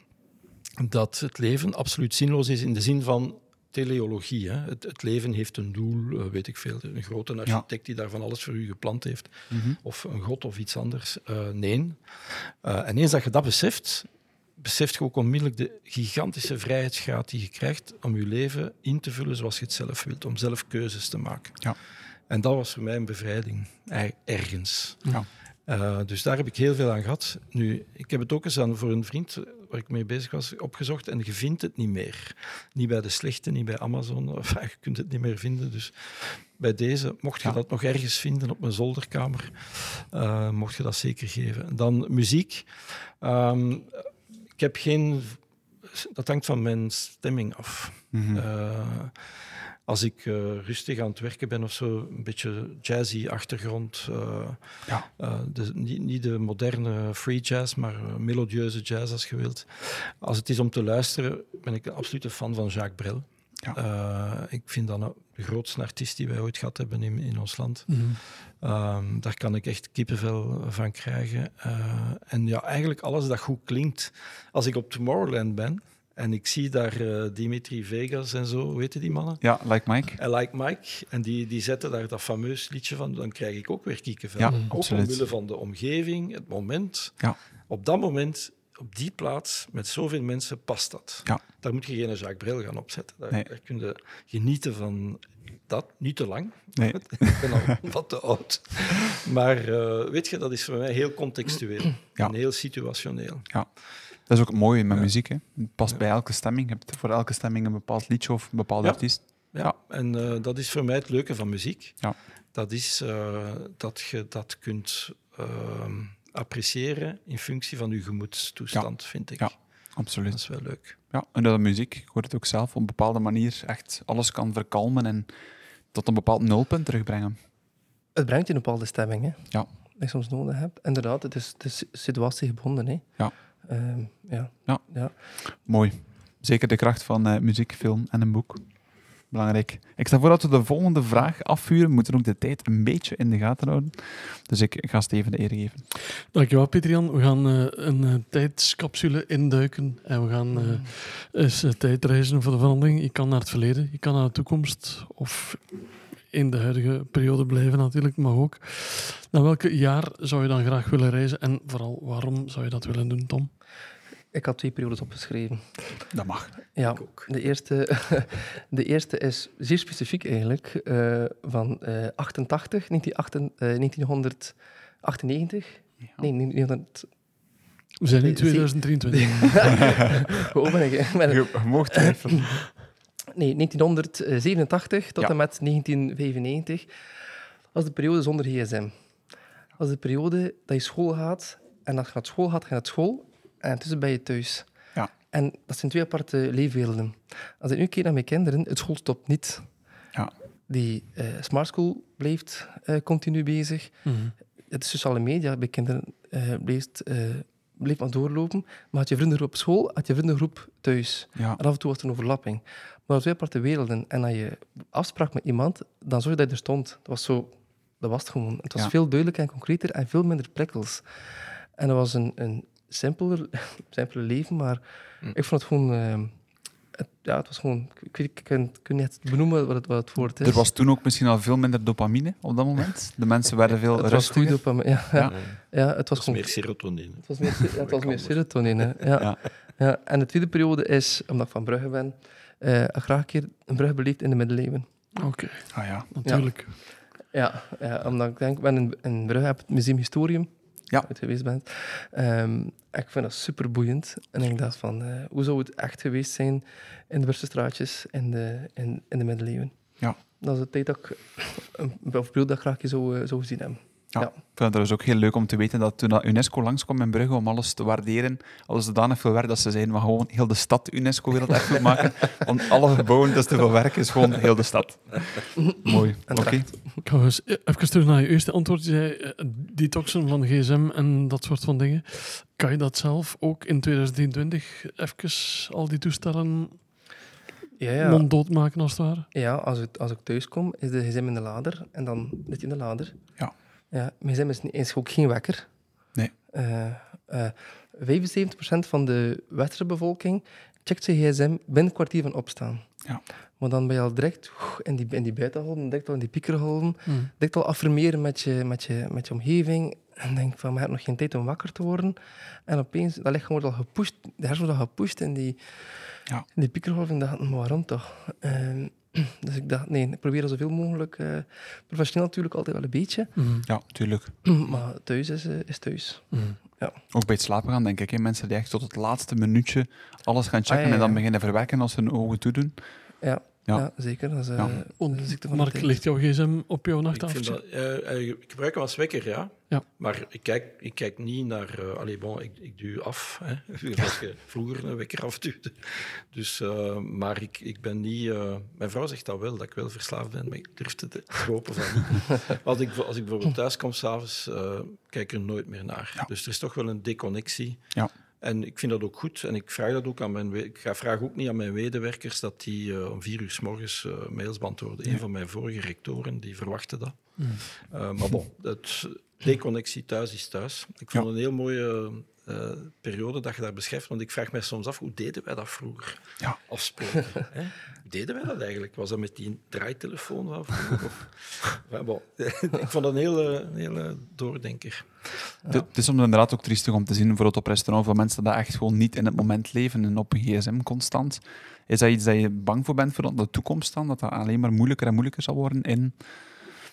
Dat het leven absoluut zinloos is in de zin van teleologie. Hè. Het, het, leven heeft een doel, uh, weet ik veel. Een grote architect die daar van alles voor u gepland heeft. Mm -hmm. Of een god of iets anders. Uh, nee. Uh, en eens dat je dat beseft, beseft je ook onmiddellijk de gigantische vrijheidsgraad die je krijgt om je leven in te vullen zoals je het zelf wilt. Om zelf keuzes te maken. Ja. En dat was voor mij een bevrijding. Ergens. Ja. Uh, dus daar heb ik heel veel aan gehad. Nu, ik heb het ook eens aan voor een vriend waar ik mee bezig was opgezocht en je vindt het niet meer. Niet bij de slechte, niet bij Amazon. Enfin, je kunt het niet meer vinden. Dus bij deze, mocht je ja. dat nog ergens vinden op mijn zolderkamer, uh, mocht je dat zeker geven. Dan muziek. Um, ik heb geen... Dat hangt van mijn stemming af. Mhm. Mm -hmm. uh, als ik uh, rustig aan het werken ben of zo, een beetje jazzy achtergrond. Uh, ja. uh, de, niet, niet, de moderne free jazz, maar melodieuze jazz als je wilt. Als het is om te luisteren, ben ik een absolute fan van Jacques Brel. Ja. ik vind dat nou de grootste artiest die wij ooit gehad hebben in, in ons land. Mhm. Mm -hmm. daar kan ik echt kippenvel van krijgen. en ja, eigenlijk alles dat goed klinkt. Als ik op Tomorrowland ben, en ik zie daar uh, Dimitri Vegas en zo, heet die mannen? Ja, Like Mike. En Like Mike. En die, die zetten daar dat fameus liedje van, dan krijg ik ook weer kiekenvel. Ja, ook absoluut. omwille van de omgeving, het moment. Ja. Op dat moment, op die plaats, met zoveel mensen, past dat. Ja. Daar moet je geen Jacques Brel gaan opzetten. Daar, Nee. daar kun je genieten van dat, niet te lang. Nee. ik ben al wat te oud. Maar uh, weet je, dat is voor mij heel contextueel Ja. en heel situationeel. Ja. Dat is ook mooi met Ja. muziek. Hè. Het past bij elke stemming. Je hebt voor elke stemming een bepaald liedje of een bepaalde Ja. artiest. Ja, Ja. en eh, dat is voor mij het leuke van muziek. Ja. Dat is eh, dat je dat kunt ehm, appreciëren in functie van je gemoedstoestand, vind ik. Ja, Dat Absoluut. is wel leuk. Ja, en dat muziek, ik hoor het ook zelf, op een bepaalde manier echt alles kan verkalmen en tot een bepaald nulpunt terugbrengen. Het brengt je een bepaalde stemming, hè? Ja. Die je soms nodig hebt. Inderdaad, het is, het is situatiegebonden, hè? Ja. Ehm, ja. Mooi. Zeker de kracht van eh, muziek, film en een boek. Belangrijk. Ik stel voor dat we de volgende vraag afvuren. We moeten ook de tijd een beetje in de gaten houden. Dus ik ga Steven de eer geven. Dankjewel, Pieter-Jan. We gaan eh, een eh, tijdscapsule induiken en we gaan eh, eens tijdreizen voor de verandering. Je kan naar het verleden, je kan naar de toekomst of in de huidige periode blijven natuurlijk, mag ook. Naar welke jaar zou je dan graag willen reizen en vooral waarom zou je dat willen doen, Tom? Ik had twee periodes opgeschreven. Dat mag. Ja, de eerste, de eerste is zeer specifiek eigenlijk, eh, van eh 88, 1998, eh, 1998. Ja. Nee, 1900. We zijn in Nee, zie- 2023. Hoe ben ik? Je je mag twijfelen. Nee, 1987 tot Ja. en met 1995. Dat was de periode zonder gsm. Dat was de periode dat je school gaat. En als je naar school gaat, ga je naar school. En intussen ben je thuis. Ja. En dat zijn twee aparte leefwerelden. Als ik nu kijk naar mijn kinderen, het school stopt niet. Ja. Die eh smart school blijft eh, continu bezig. Mhm. De sociale media bij kinderen eh blijft, eh, blijft maar doorlopen. Maar had je vriendengroep op school, had je vriendengroep thuis. Ja. En af en toe was er een overlapping. Maar twee aparte werelden. En als je afsprak met iemand, dan zorg je dat je er stond. Dat was zo... Dat was het gewoon. Het was Ja. veel duidelijker en concreter en veel minder prikkels. En dat was een, een simpeler, simpeler leven, maar Hm. ik vond het gewoon... het, ja, het was gewoon... Ik, weet, ik kan, ik kan niet benoemen wat het, wat het woord is. Er was toen ook misschien al veel minder dopamine op dat moment. De mensen werden veel het was goed rustiger. hem. Ja, ja. Ja. ja. het was gewoon meer serotonine. Het was meer, ja, het was meer serotonine. Ja. Ja. Ja. En de tweede periode is, omdat ik van Brugge ben, eh, graag een keer een Brugge beleefd in de middeleeuwen. Oké, Ah ja. natuurlijk. Ja, ja, omdat ik denk, ik ben in, in Brugge heb het Museum Historium, Ja. je geweest bent. Ehm, ik vind dat super boeiend. En ik dacht van, eh, hoe zou het echt geweest zijn in de Burstenstraatjes in de, in, in de middeleeuwen? Ja. Dat is de tijd dat ik, een periode dat ik graag zou, eh, zou gezien hebben. Ja. Ja. Ik vind het dus ook heel leuk om te weten dat toen dat UNESCO langskwam in Brugge om alles te waarderen, hadden ze zodanig veel werk dat ze zeiden, we gaan gewoon heel de stad UNESCO-werelderfgoed maken. Want alle gebouwen, dat is te veel werk, is gewoon heel de stad. Mooi. Oké. Ik ga eens even terug naar je eerste antwoord. Je zei eh, detoxen van gsm en dat soort van dingen. Kan je dat zelf ook in 2023 even al die toestellen Ja, ja. monddood maken als het ware? Ja, als ik, als ik thuis kom, is de gsm in de lader en dan zit hij in de lader. Ja. Ja mijn is, niet- is ook geen wekker. Nee. Eh, eh, 75% van de westerse bevolking checkt zijn gsm binnen een kwartier van opstaan. Ja. Maar dan ben je al direct in die, in die buitenholden, direct al in die piekerholden, direct al affirmeren met je, met je, met je omgeving. En denk van, maar je hebt nog geen tijd om wakker te worden. En opeens, dat lichaam wordt al gepusht, de hersenen worden al gepusht in die, Ja. in die piekerholven. Ik dacht, maar waarom toch? Ehm, dus ik dacht, nee, ik probeer zoveel mogelijk, eh, professioneel natuurlijk altijd wel een beetje, Mhm. Ja, tuurlijk. maar thuis is, eh, is thuis. Mhm. Ook bij het slapen gaan, denk ik. Hè. Mensen die echt tot het laatste minuutje alles gaan checken Ah, ja, en dan ja. beginnen verwerken als ze hun ogen toedoen. Ja, Ja. ja. zeker. Dat is eh, Ja. de ziekte van Mark, ligt jouw gsm op jouw Ik, vind nachttafeltje? dat, eh, eh, ik gebruik hem als wekker, ja. Ja. Maar ik kijk, ik kijk niet naar... eh allee, bon, ik, ik duw af, hè, zoals je vroeger een wekker afduwde. Dus, eh, maar ik, ik ben niet... eh, mijn vrouw zegt dat wel, dat ik wel verslaafd ben, maar ik durf het te hopen van niet. Als ik, als ik bijvoorbeeld thuis kom s'avonds, eh kijk ik er nooit meer naar. Ja. Dus er is toch wel een deconnectie. Ja. En ik vind dat ook goed. En ik vraag dat ook aan mijn... Ik ga vraag ook niet aan mijn medewerkers dat die eh, om vier uur s morgens eh, mails beantwoorden. Een van mijn vorige rectoren, die verwachtte dat. Mhm. Uh, maar bon, het deconnectie thuis is thuis. Ik vond Ja. een heel mooie eh, periode dat je daar beschrijft, want ik vraag me soms af, hoe deden wij dat vroeger? Ja. Afspreken. hè? Hoe deden wij dat eigenlijk? Was dat met die draaitelefoon van vroeger? Bon. ik vond dat een hele, een hele doordenker. Het- Het is soms inderdaad ook triestig om te zien, bijvoorbeeld op restaurant, van mensen die echt gewoon niet in het moment leven en op een gsm constant. Is dat iets dat je bang voor bent voor de toekomst dan? Dat dat alleen maar moeilijker en moeilijker zal worden in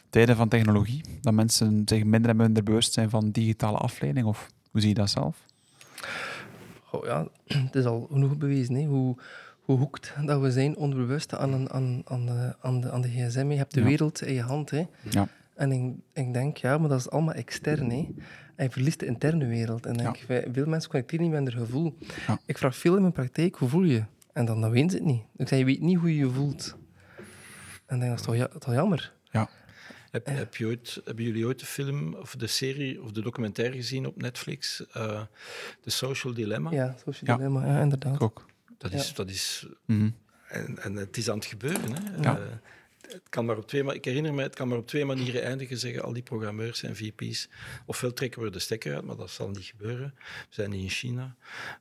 tijden van technologie? Dat mensen zich minder en minder bewust zijn van digitale afleiding? Of hoe zie je dat zelf? Ja, het is al genoeg bewezen hè, hoe, hoe hoekt dat we zijn onbewust aan, een, aan, aan, de, aan, de, aan de gsm. Je hebt de Ja. wereld in je hand. Hè. Ja. En ik, ik denk, ja, maar dat is allemaal extern. Hè. En je verliest de interne wereld. En denk, wij- veel mensen connecteren niet met hun gevoel. Ja. Ik vraag veel in mijn praktijk, hoe voel je? En dan, dan weten ze het niet. Ik zeg, je weet niet hoe je je voelt. En dan denk ik, dat is toch, ja, toch jammer? Heb, heb je ooit, hebben jullie ooit de film of de serie of de documentaire gezien op Netflix? eh The Social Dilemma? Ja, social Ja. dilemma, ja, inderdaad. Ik ook. Dat is, dat is Mhm. en, en het is aan het gebeuren. Hè. Ja. Eh, het kan maar op twee, ik herinner me, het kan maar op twee manieren eindigen, zeggen al die programmeurs en VP's. Ofwel trekken we de stekker uit, maar dat zal niet gebeuren. We zijn niet in China.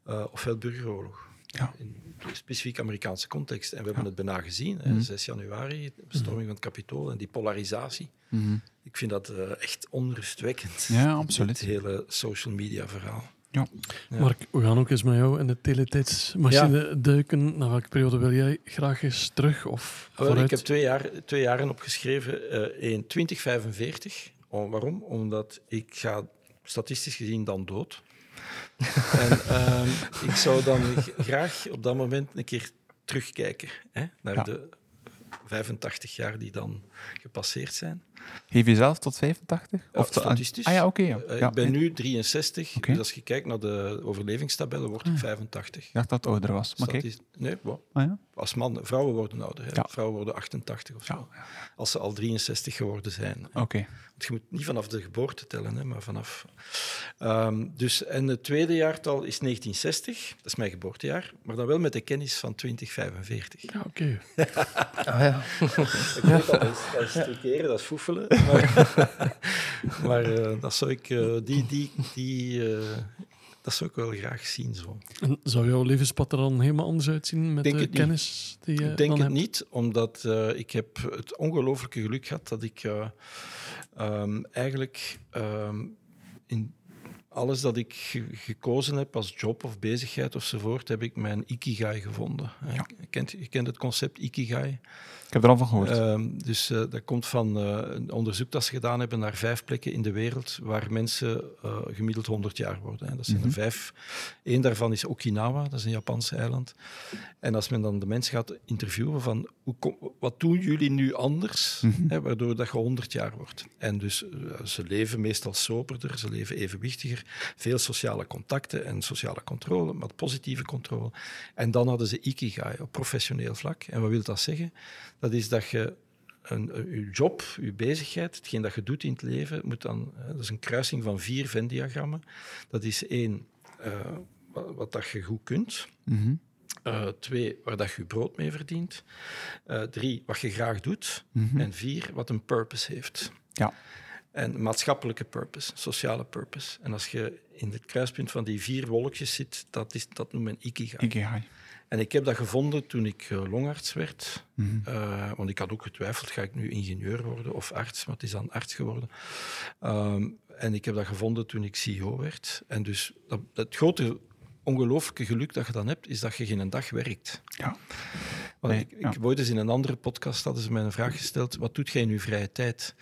Eh, ofwel burgeroorlog. Ja. In specifiek Amerikaanse context. En we hebben het bijna gezien. Hè. Mhm. 6 januari, de bestorming van het kapitool en die polarisatie. Mhm. Ik vind dat eh, echt onrustwekkend. Ja, absoluut. Het hele social media verhaal. Ja. Ja. Mark, we gaan ook eens met jou in de teletijdsmachine duiken. Naar welke periode wil jij graag eens terug of Wel, vooruit? ik heb twee, jaar, twee jaren opgeschreven eh in 2045. Oh, waarom? Omdat ik ga statistisch gezien dan dood. En ehm, ik zou dan graag op dat moment een keer terugkijken hè, naar Ja. de 85 jaar die dan gepasseerd zijn. Geef je zelf tot 85? Ja, Of statistisch. Ah ja, oké. ja. Eh, Ja, ik ben nu 63, Oké. Ah. dus als je kijkt naar de overlevingstabellen, word ik 85. Ik dacht dat het ouder was. Maar Nee, bon. Ah, ja? als man, vrouwen worden ouder. Hè. Vrouwen worden 88 of zo. Ja, Als ze al 63 geworden zijn. Oké. Want je moet niet vanaf de geboorte tellen, hè, maar vanaf. Ehm, dus, en het tweede jaartal is 1960, dat is mijn geboortejaar, maar dan wel met de kennis van 2045. Ja, oké. Ah, ja. Ik weet dat, dat is, dat is truceren, dat is Maar, maar eh, dat zou ik, eh, die, die, die, eh, dat zou ik wel graag zien. Zo. En zou jouw levenspad er dan helemaal anders uitzien met Denk de niet. kennis die je Ik denk het hebt? niet, omdat eh, ik heb het ongelooflijke geluk gehad dat ik eh, ehm, eigenlijk ehm, in alles dat ik ge- gekozen heb als job of bezigheid ofzovoort, heb ik mijn ikigai gevonden. Eh, Je, kent, je kent het concept ikigai. Ik heb er al van gehoord. Ehm, dus eh, dat komt van eh, een onderzoek dat ze gedaan hebben naar vijf plekken in de wereld waar mensen eh, gemiddeld 100 jaar worden. Hè. Dat zijn Mhm. er vijf. Eén daarvan is Okinawa, dat is een Japanse eiland. En als men dan de mensen gaat interviewen van hoe kom- wat doen jullie nu anders, Mhm. hè, waardoor dat je 100 jaar wordt. En dus ze leven meestal soberder, ze leven evenwichtiger, veel sociale contacten en sociale controle, maar positieve controle. En dan hadden ze ikigai op professioneel vlak. En wat wil dat zeggen? Dat is dat je een, een- je job, je bezigheid, hetgeen dat je doet in het leven, moet dan, hè, dat is een kruising van vier Venn-diagrammen. Dat is één, eh, wat, wat dat je goed kunt. Mhm. Eh, twee, waar dat je je brood mee verdient. Eh, drie, wat je graag doet. Mhm. En vier, wat een purpose heeft. Ja. En maatschappelijke purpose, sociale purpose. En als je in het kruispunt van die vier wolkjes zit, dat, is, dat noemt men ikigai. Ikigai. En ik heb dat gevonden toen ik eh, longarts werd. Mhm. Eh, want ik had ook getwijfeld, ga ik nu ingenieur worden of arts? Maar het is dan arts geworden. Ehm, en ik heb dat gevonden toen ik CEO werd. En dus dat, het grote ongelooflijke geluk dat je dan hebt, is dat je geen dag werkt. Ja. Want Nee, ik, ik ja. heb ooit eens in een andere podcast hadden ze mij een vraag gesteld, wat doet jij in je vrije tijd?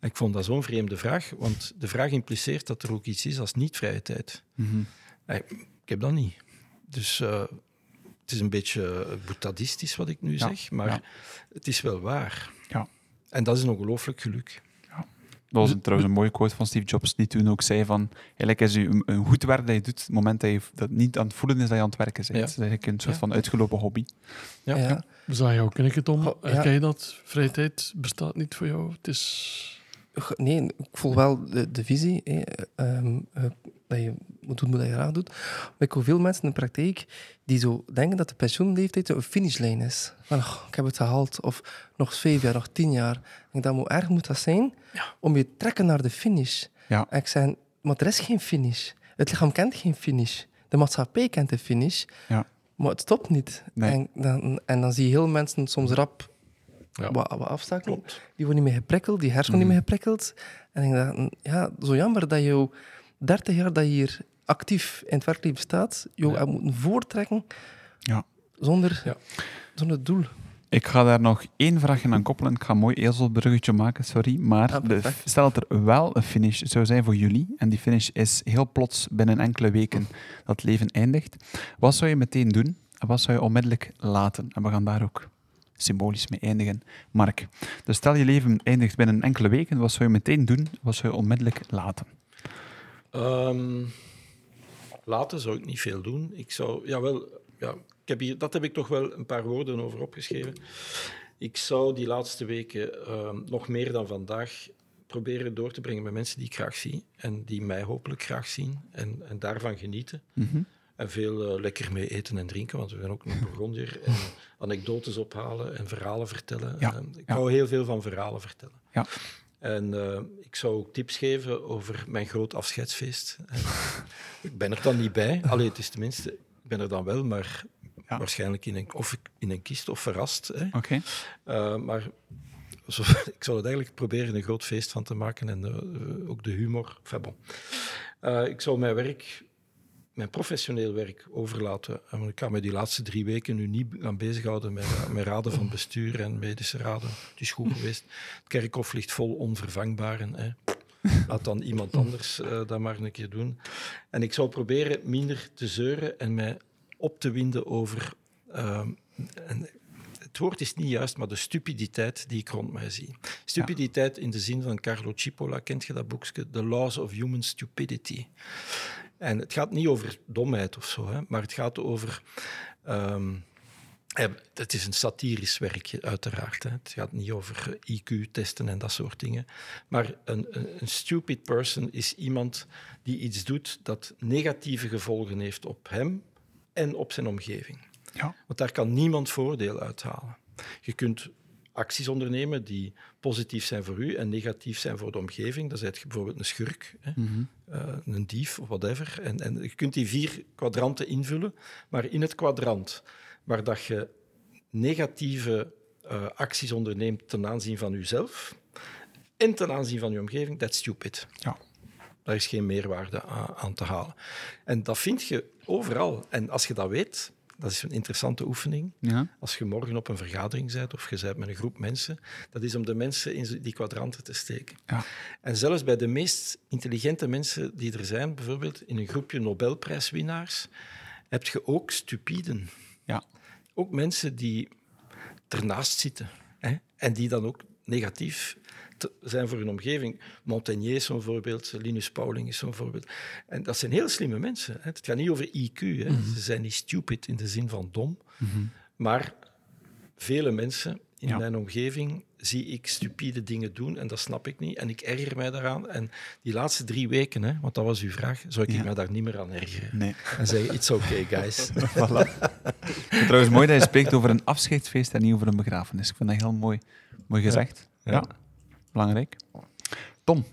En ik vond dat zo'n vreemde vraag, want de vraag impliceert dat er ook iets is als niet-vrije tijd. Mhm. Eh, Ik heb dat niet. Dus is een beetje eh, boeddhistisch wat ik nu Ja, zeg, maar ja. het is wel waar. Ja. En dat is een ongelooflijk geluk. Dat was een, trouwens een mooie quote van Steve Jobs, die toen ook zei van eigenlijk is u een, goed werk dat je doet, het moment dat je dat niet aan het voelen is dat je aan het werken bent. Ja. Het is eigenlijk een soort Ja. van uitgelopen hobby. Ja. Ja. Zag je ook in het om? Ja. Herken je dat? Vrije tijd bestaat niet voor jou. Het is... Nee, ik voel wel de, de visie. hè, ehm, eh, dat je moet doen wat je graag doet. Maar ik hoor veel mensen in de praktijk die zo denken dat de pensioenleeftijd een finishlijn is. Van, "Oh, ik heb het gehaald. Of nog vijf jaar, nog tien jaar. Denk, dat hoe erg moet dat zijn om je te trekken naar de finish. Ja. En ik zei, maar er is geen finish. Het lichaam kent geen finish. De maatschappij kent de finish. Ja. Maar het stopt niet. Nee. En, dan, en dan zie je heel mensen soms rap Ja. wat, wat. Klopt. Die worden niet meer geprikkeld, die hersenen Mhm. niet meer geprikkeld. En ik dacht, ja, zo jammer dat je 30 jaar dat je hier actief in het werkleven staat, je Ja. moeten voortrekken Ja. zonder, Ja. zonder doel. Ik ga daar nog één vraagje aan koppelen. Ik ga een mooi ezelbruggetje maken, sorry. Maar Ah, de, stel dat er wel een finish zou zijn voor jullie, en die finish is heel plots binnen enkele weken dat het leven eindigt, wat zou je meteen doen en wat zou je onmiddellijk laten? En we gaan daar ook symbolisch mee eindigen. Mark, dus stel je leven eindigt binnen enkele weken, wat zou je meteen doen? Wat zou je onmiddellijk laten? Ehm, later zou ik niet veel doen. Ik zou, jawel, ja, ik heb hier, dat heb ik toch wel een paar woorden over opgeschreven. Ik zou die laatste weken ehm, nog meer dan vandaag proberen door te brengen met mensen die ik graag zie en die mij hopelijk graag zien en, en daarvan genieten. Mhm. En veel eh, lekker mee eten en drinken, want we zijn ook nog Burgondier. En anekdotes ophalen en verhalen vertellen. Ja, En ik ja. hou heel veel van verhalen vertellen. Ja. En eh, ik zou ook tips geven over mijn groot afscheidsfeest. Ik ben er dan niet bij. Allee, het is tenminste, ik ben er dan wel, maar Ja. waarschijnlijk in een, of in een kist of verrast. Hè. Oké. Eh, maar zo, ik zal het eigenlijk proberen een groot feest van te maken en ook de humor. Enfin, bon. Ik zou mijn werk, mijn professioneel werk overlaten. Ik ga me die laatste drie weken nu niet gaan bezighouden met, met raden van bestuur en medische raden. Het is goed geweest. Het kerkhof ligt vol onvervangbaren. Laat dan iemand anders eh, dat maar een keer doen. En ik zou proberen minder te zeuren en mij op te winden over ehm, en het woord is niet juist, maar de stupiditeit die ik rond mij zie. Stupiditeit in de zin van Carlo Cipolla, kent je dat boekje? The Laws of Human Stupidity. En het gaat niet over domheid of zo, hè, maar het gaat over. ehm, eh, het is een satirisch werkje, uiteraard. Hè. Het gaat niet over IQ-testen en dat soort dingen. Maar een, een, een stupid person is iemand die iets doet dat negatieve gevolgen heeft op hem en op zijn omgeving. Ja. Want daar kan niemand voordeel uithalen. Je kunt acties ondernemen die positief zijn voor u en negatief zijn voor de omgeving. Dan zijt je bijvoorbeeld een schurk, hè, Mhm. eh, een dief of whatever. En, en je kunt die vier kwadranten invullen, maar in het kwadrant waar dat je negatieve eh, acties onderneemt ten aanzien van jezelf en ten aanzien van je omgeving, that's stupid. Ja. Daar is geen meerwaarde aan, aan te halen. En dat vind je overal. En als je dat weet, dat is een interessante oefening. Ja. Als je morgen op een vergadering bent of je bent met een groep mensen, dat is om de mensen in die kwadranten te steken. Ja. En zelfs bij de meest intelligente mensen die er zijn, bijvoorbeeld in een groepje Nobelprijswinnaars, heb je ook stupiden. Ja. Ook mensen die ernaast zitten hè, en die dan ook negatief zijn voor hun omgeving. Montaigne is zo'n voorbeeld, Linus Pauling is zo'n voorbeeld. En dat zijn heel slimme mensen. Hè. Het gaat niet over IQ. Hè. Ze zijn niet stupid in de zin van dom. Maar vele mensen in Ja. mijn omgeving zie ik stupide dingen doen en dat snap ik niet. En ik erger mij daaraan. En die laatste drie weken, hè, want dat was uw vraag, zou ik Ja. mij daar niet meer aan ergeren. Nee. En zeggen, it's okay, guys. Voilà. Trouwens mooi dat je spreekt over een afscheidsfeest en niet over een begrafenis. Ik vind dat heel mooi, mooi gezegd. Ja. Ja. Belangrijk. Tom.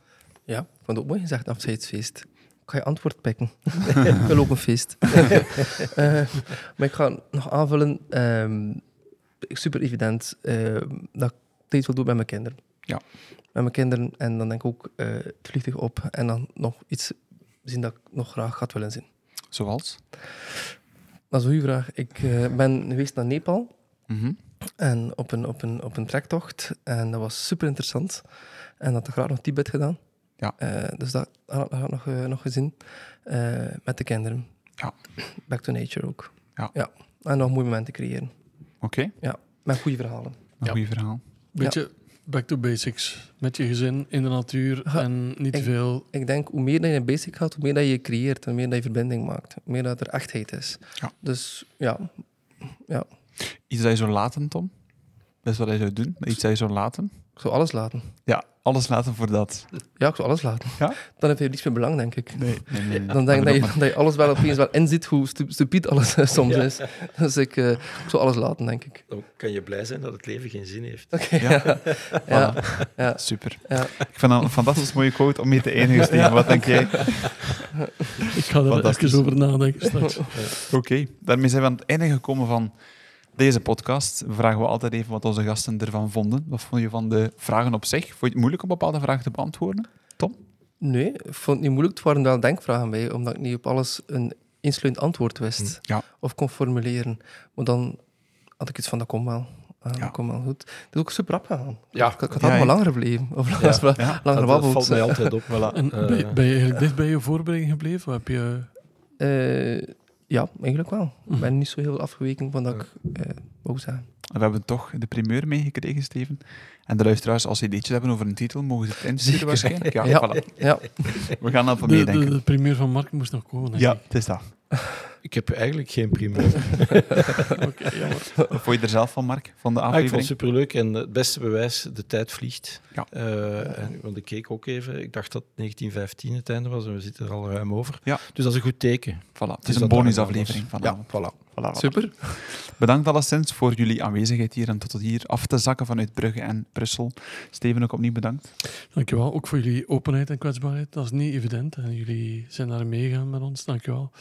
Ja, ik vond het ook mooi gezegd, afscheidsfeest. Ik ga je antwoord pikken. ik wil ook een feest. Eh, maar ik ga nog aanvullen, ehm, super evident, ehm, dat ik tijd wil doen met mijn kinderen. Ja. Met mijn kinderen en dan denk ik ook eh, het vliegtuig op en dan nog iets zien dat ik nog graag had willen zien. Zoals? Dat is een goede vraag. Ik eh, ben geweest naar Nepal. Mhm. En op een, op een, op een trektocht. En dat was super interessant. En had ik graag nog Tibet gedaan. Ja. Eh, dus dat had ik nog, eh, nog gezien. eh, met de kinderen. Ja. Back to nature ook. Ja. ja. En nog mooie momenten creëren. Oké, Ja. Met goede verhalen. een Ja. goed verhaal. Beetje back to basics. Met je gezin in de natuur Ja, en niet ik- veel. Ik denk, hoe meer dat je basic gaat, hoe meer dat je creëert. En hoe meer dat je verbinding maakt. Hoe meer dat er echtheid is. Ja. Dus ja. ja. Iets dat je zou laten, Tom? Dat is wat je zou doen? Iets dat je zou laten? Ik zou alles laten. Ja, alles laten voor dat. Ja, ik zou alles laten. Ja? Dan heb je niets meer belang, denk ik. Nee, nee, nee. Dan denk ik dat je, dat je alles wel opeens wel inziet hoe stu- stupid alles soms Ja. is. Dus ik, eh, ik zou alles laten, denk ik. Dan kan je blij zijn dat het leven geen zin heeft. Oké, Ja. ja. Ja. Ja. Super. Ja. Ik vind dat een fantastisch mooie quote om mee te eindigen, Steven. Wat denk jij? Ik ga er even over nadenken straks. Oké, daarmee zijn we aan het einde gekomen van deze podcast. Vragen we altijd even wat onze gasten ervan vonden. Wat vond je van de vragen op zich? Vond je het moeilijk om bepaalde vragen te beantwoorden? Nee, ik vond het niet moeilijk. Het waren wel denkvragen bij, omdat ik niet op alles een insluitend antwoord wist. Ja. Of kon formuleren. Maar dan had ik iets van, dat komt wel. Ah, Ja. Komt wel goed. Het is ook super rap gegaan. Ja. Ik, ik had allemaal ja. langer gebleven. Of Ja. langer, Ja. langer Dat valt mij altijd op. Voilà. En Eh, ben, je, ben je eigenlijk dicht bij je voorbereiding gebleven? Of heb je... Eh, ja, eigenlijk wel. Mhm. Ik ben niet zo heel afgeweken van dat ik eh wou zeggen. We hebben toch de primeur meegekregen, Steven. En de luisteraars, als ze ideetjes hebben over een titel, mogen ze het insturen waarschijnlijk. Ja, Ja. voilà. Ja, We gaan dat van De, de, meedenken. de primeur van Mark moest nog komen, Ja, ik. het is dat. Ik heb eigenlijk geen primeur. Oké, jammer. Wat vond je er zelf van, Mark, van de Ah, ik vond aflevering? het superleuk en het beste bewijs, de tijd vliegt. Ja. Eh, en, want ik keek ook even, ik dacht dat 1915 het einde was en we zitten er al ruim over. Ja. Dus dat is een goed teken. Voilà, het Dus is een bonusaflevering vanavond. Ja, voilà. Voilà, voilà. Super. Bedankt alleszins voor jullie aanwezigheid hier en tot hier af te zakken vanuit Brugge en Brussel. Steven, ook opnieuw bedankt. Dankjewel, ook voor jullie openheid en kwetsbaarheid. Dat is niet evident en jullie zijn daar meegaan met ons. Dankjewel.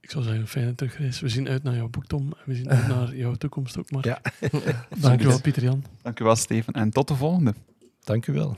Ik zou zeggen, een fijne terugreis. We zien uit naar jouw boek, Tom. En we zien uit naar jouw toekomst ook, maar. Ja. Dankjewel, Pieter Jan. Dankjewel, Steven. En tot de volgende. Dank u wel.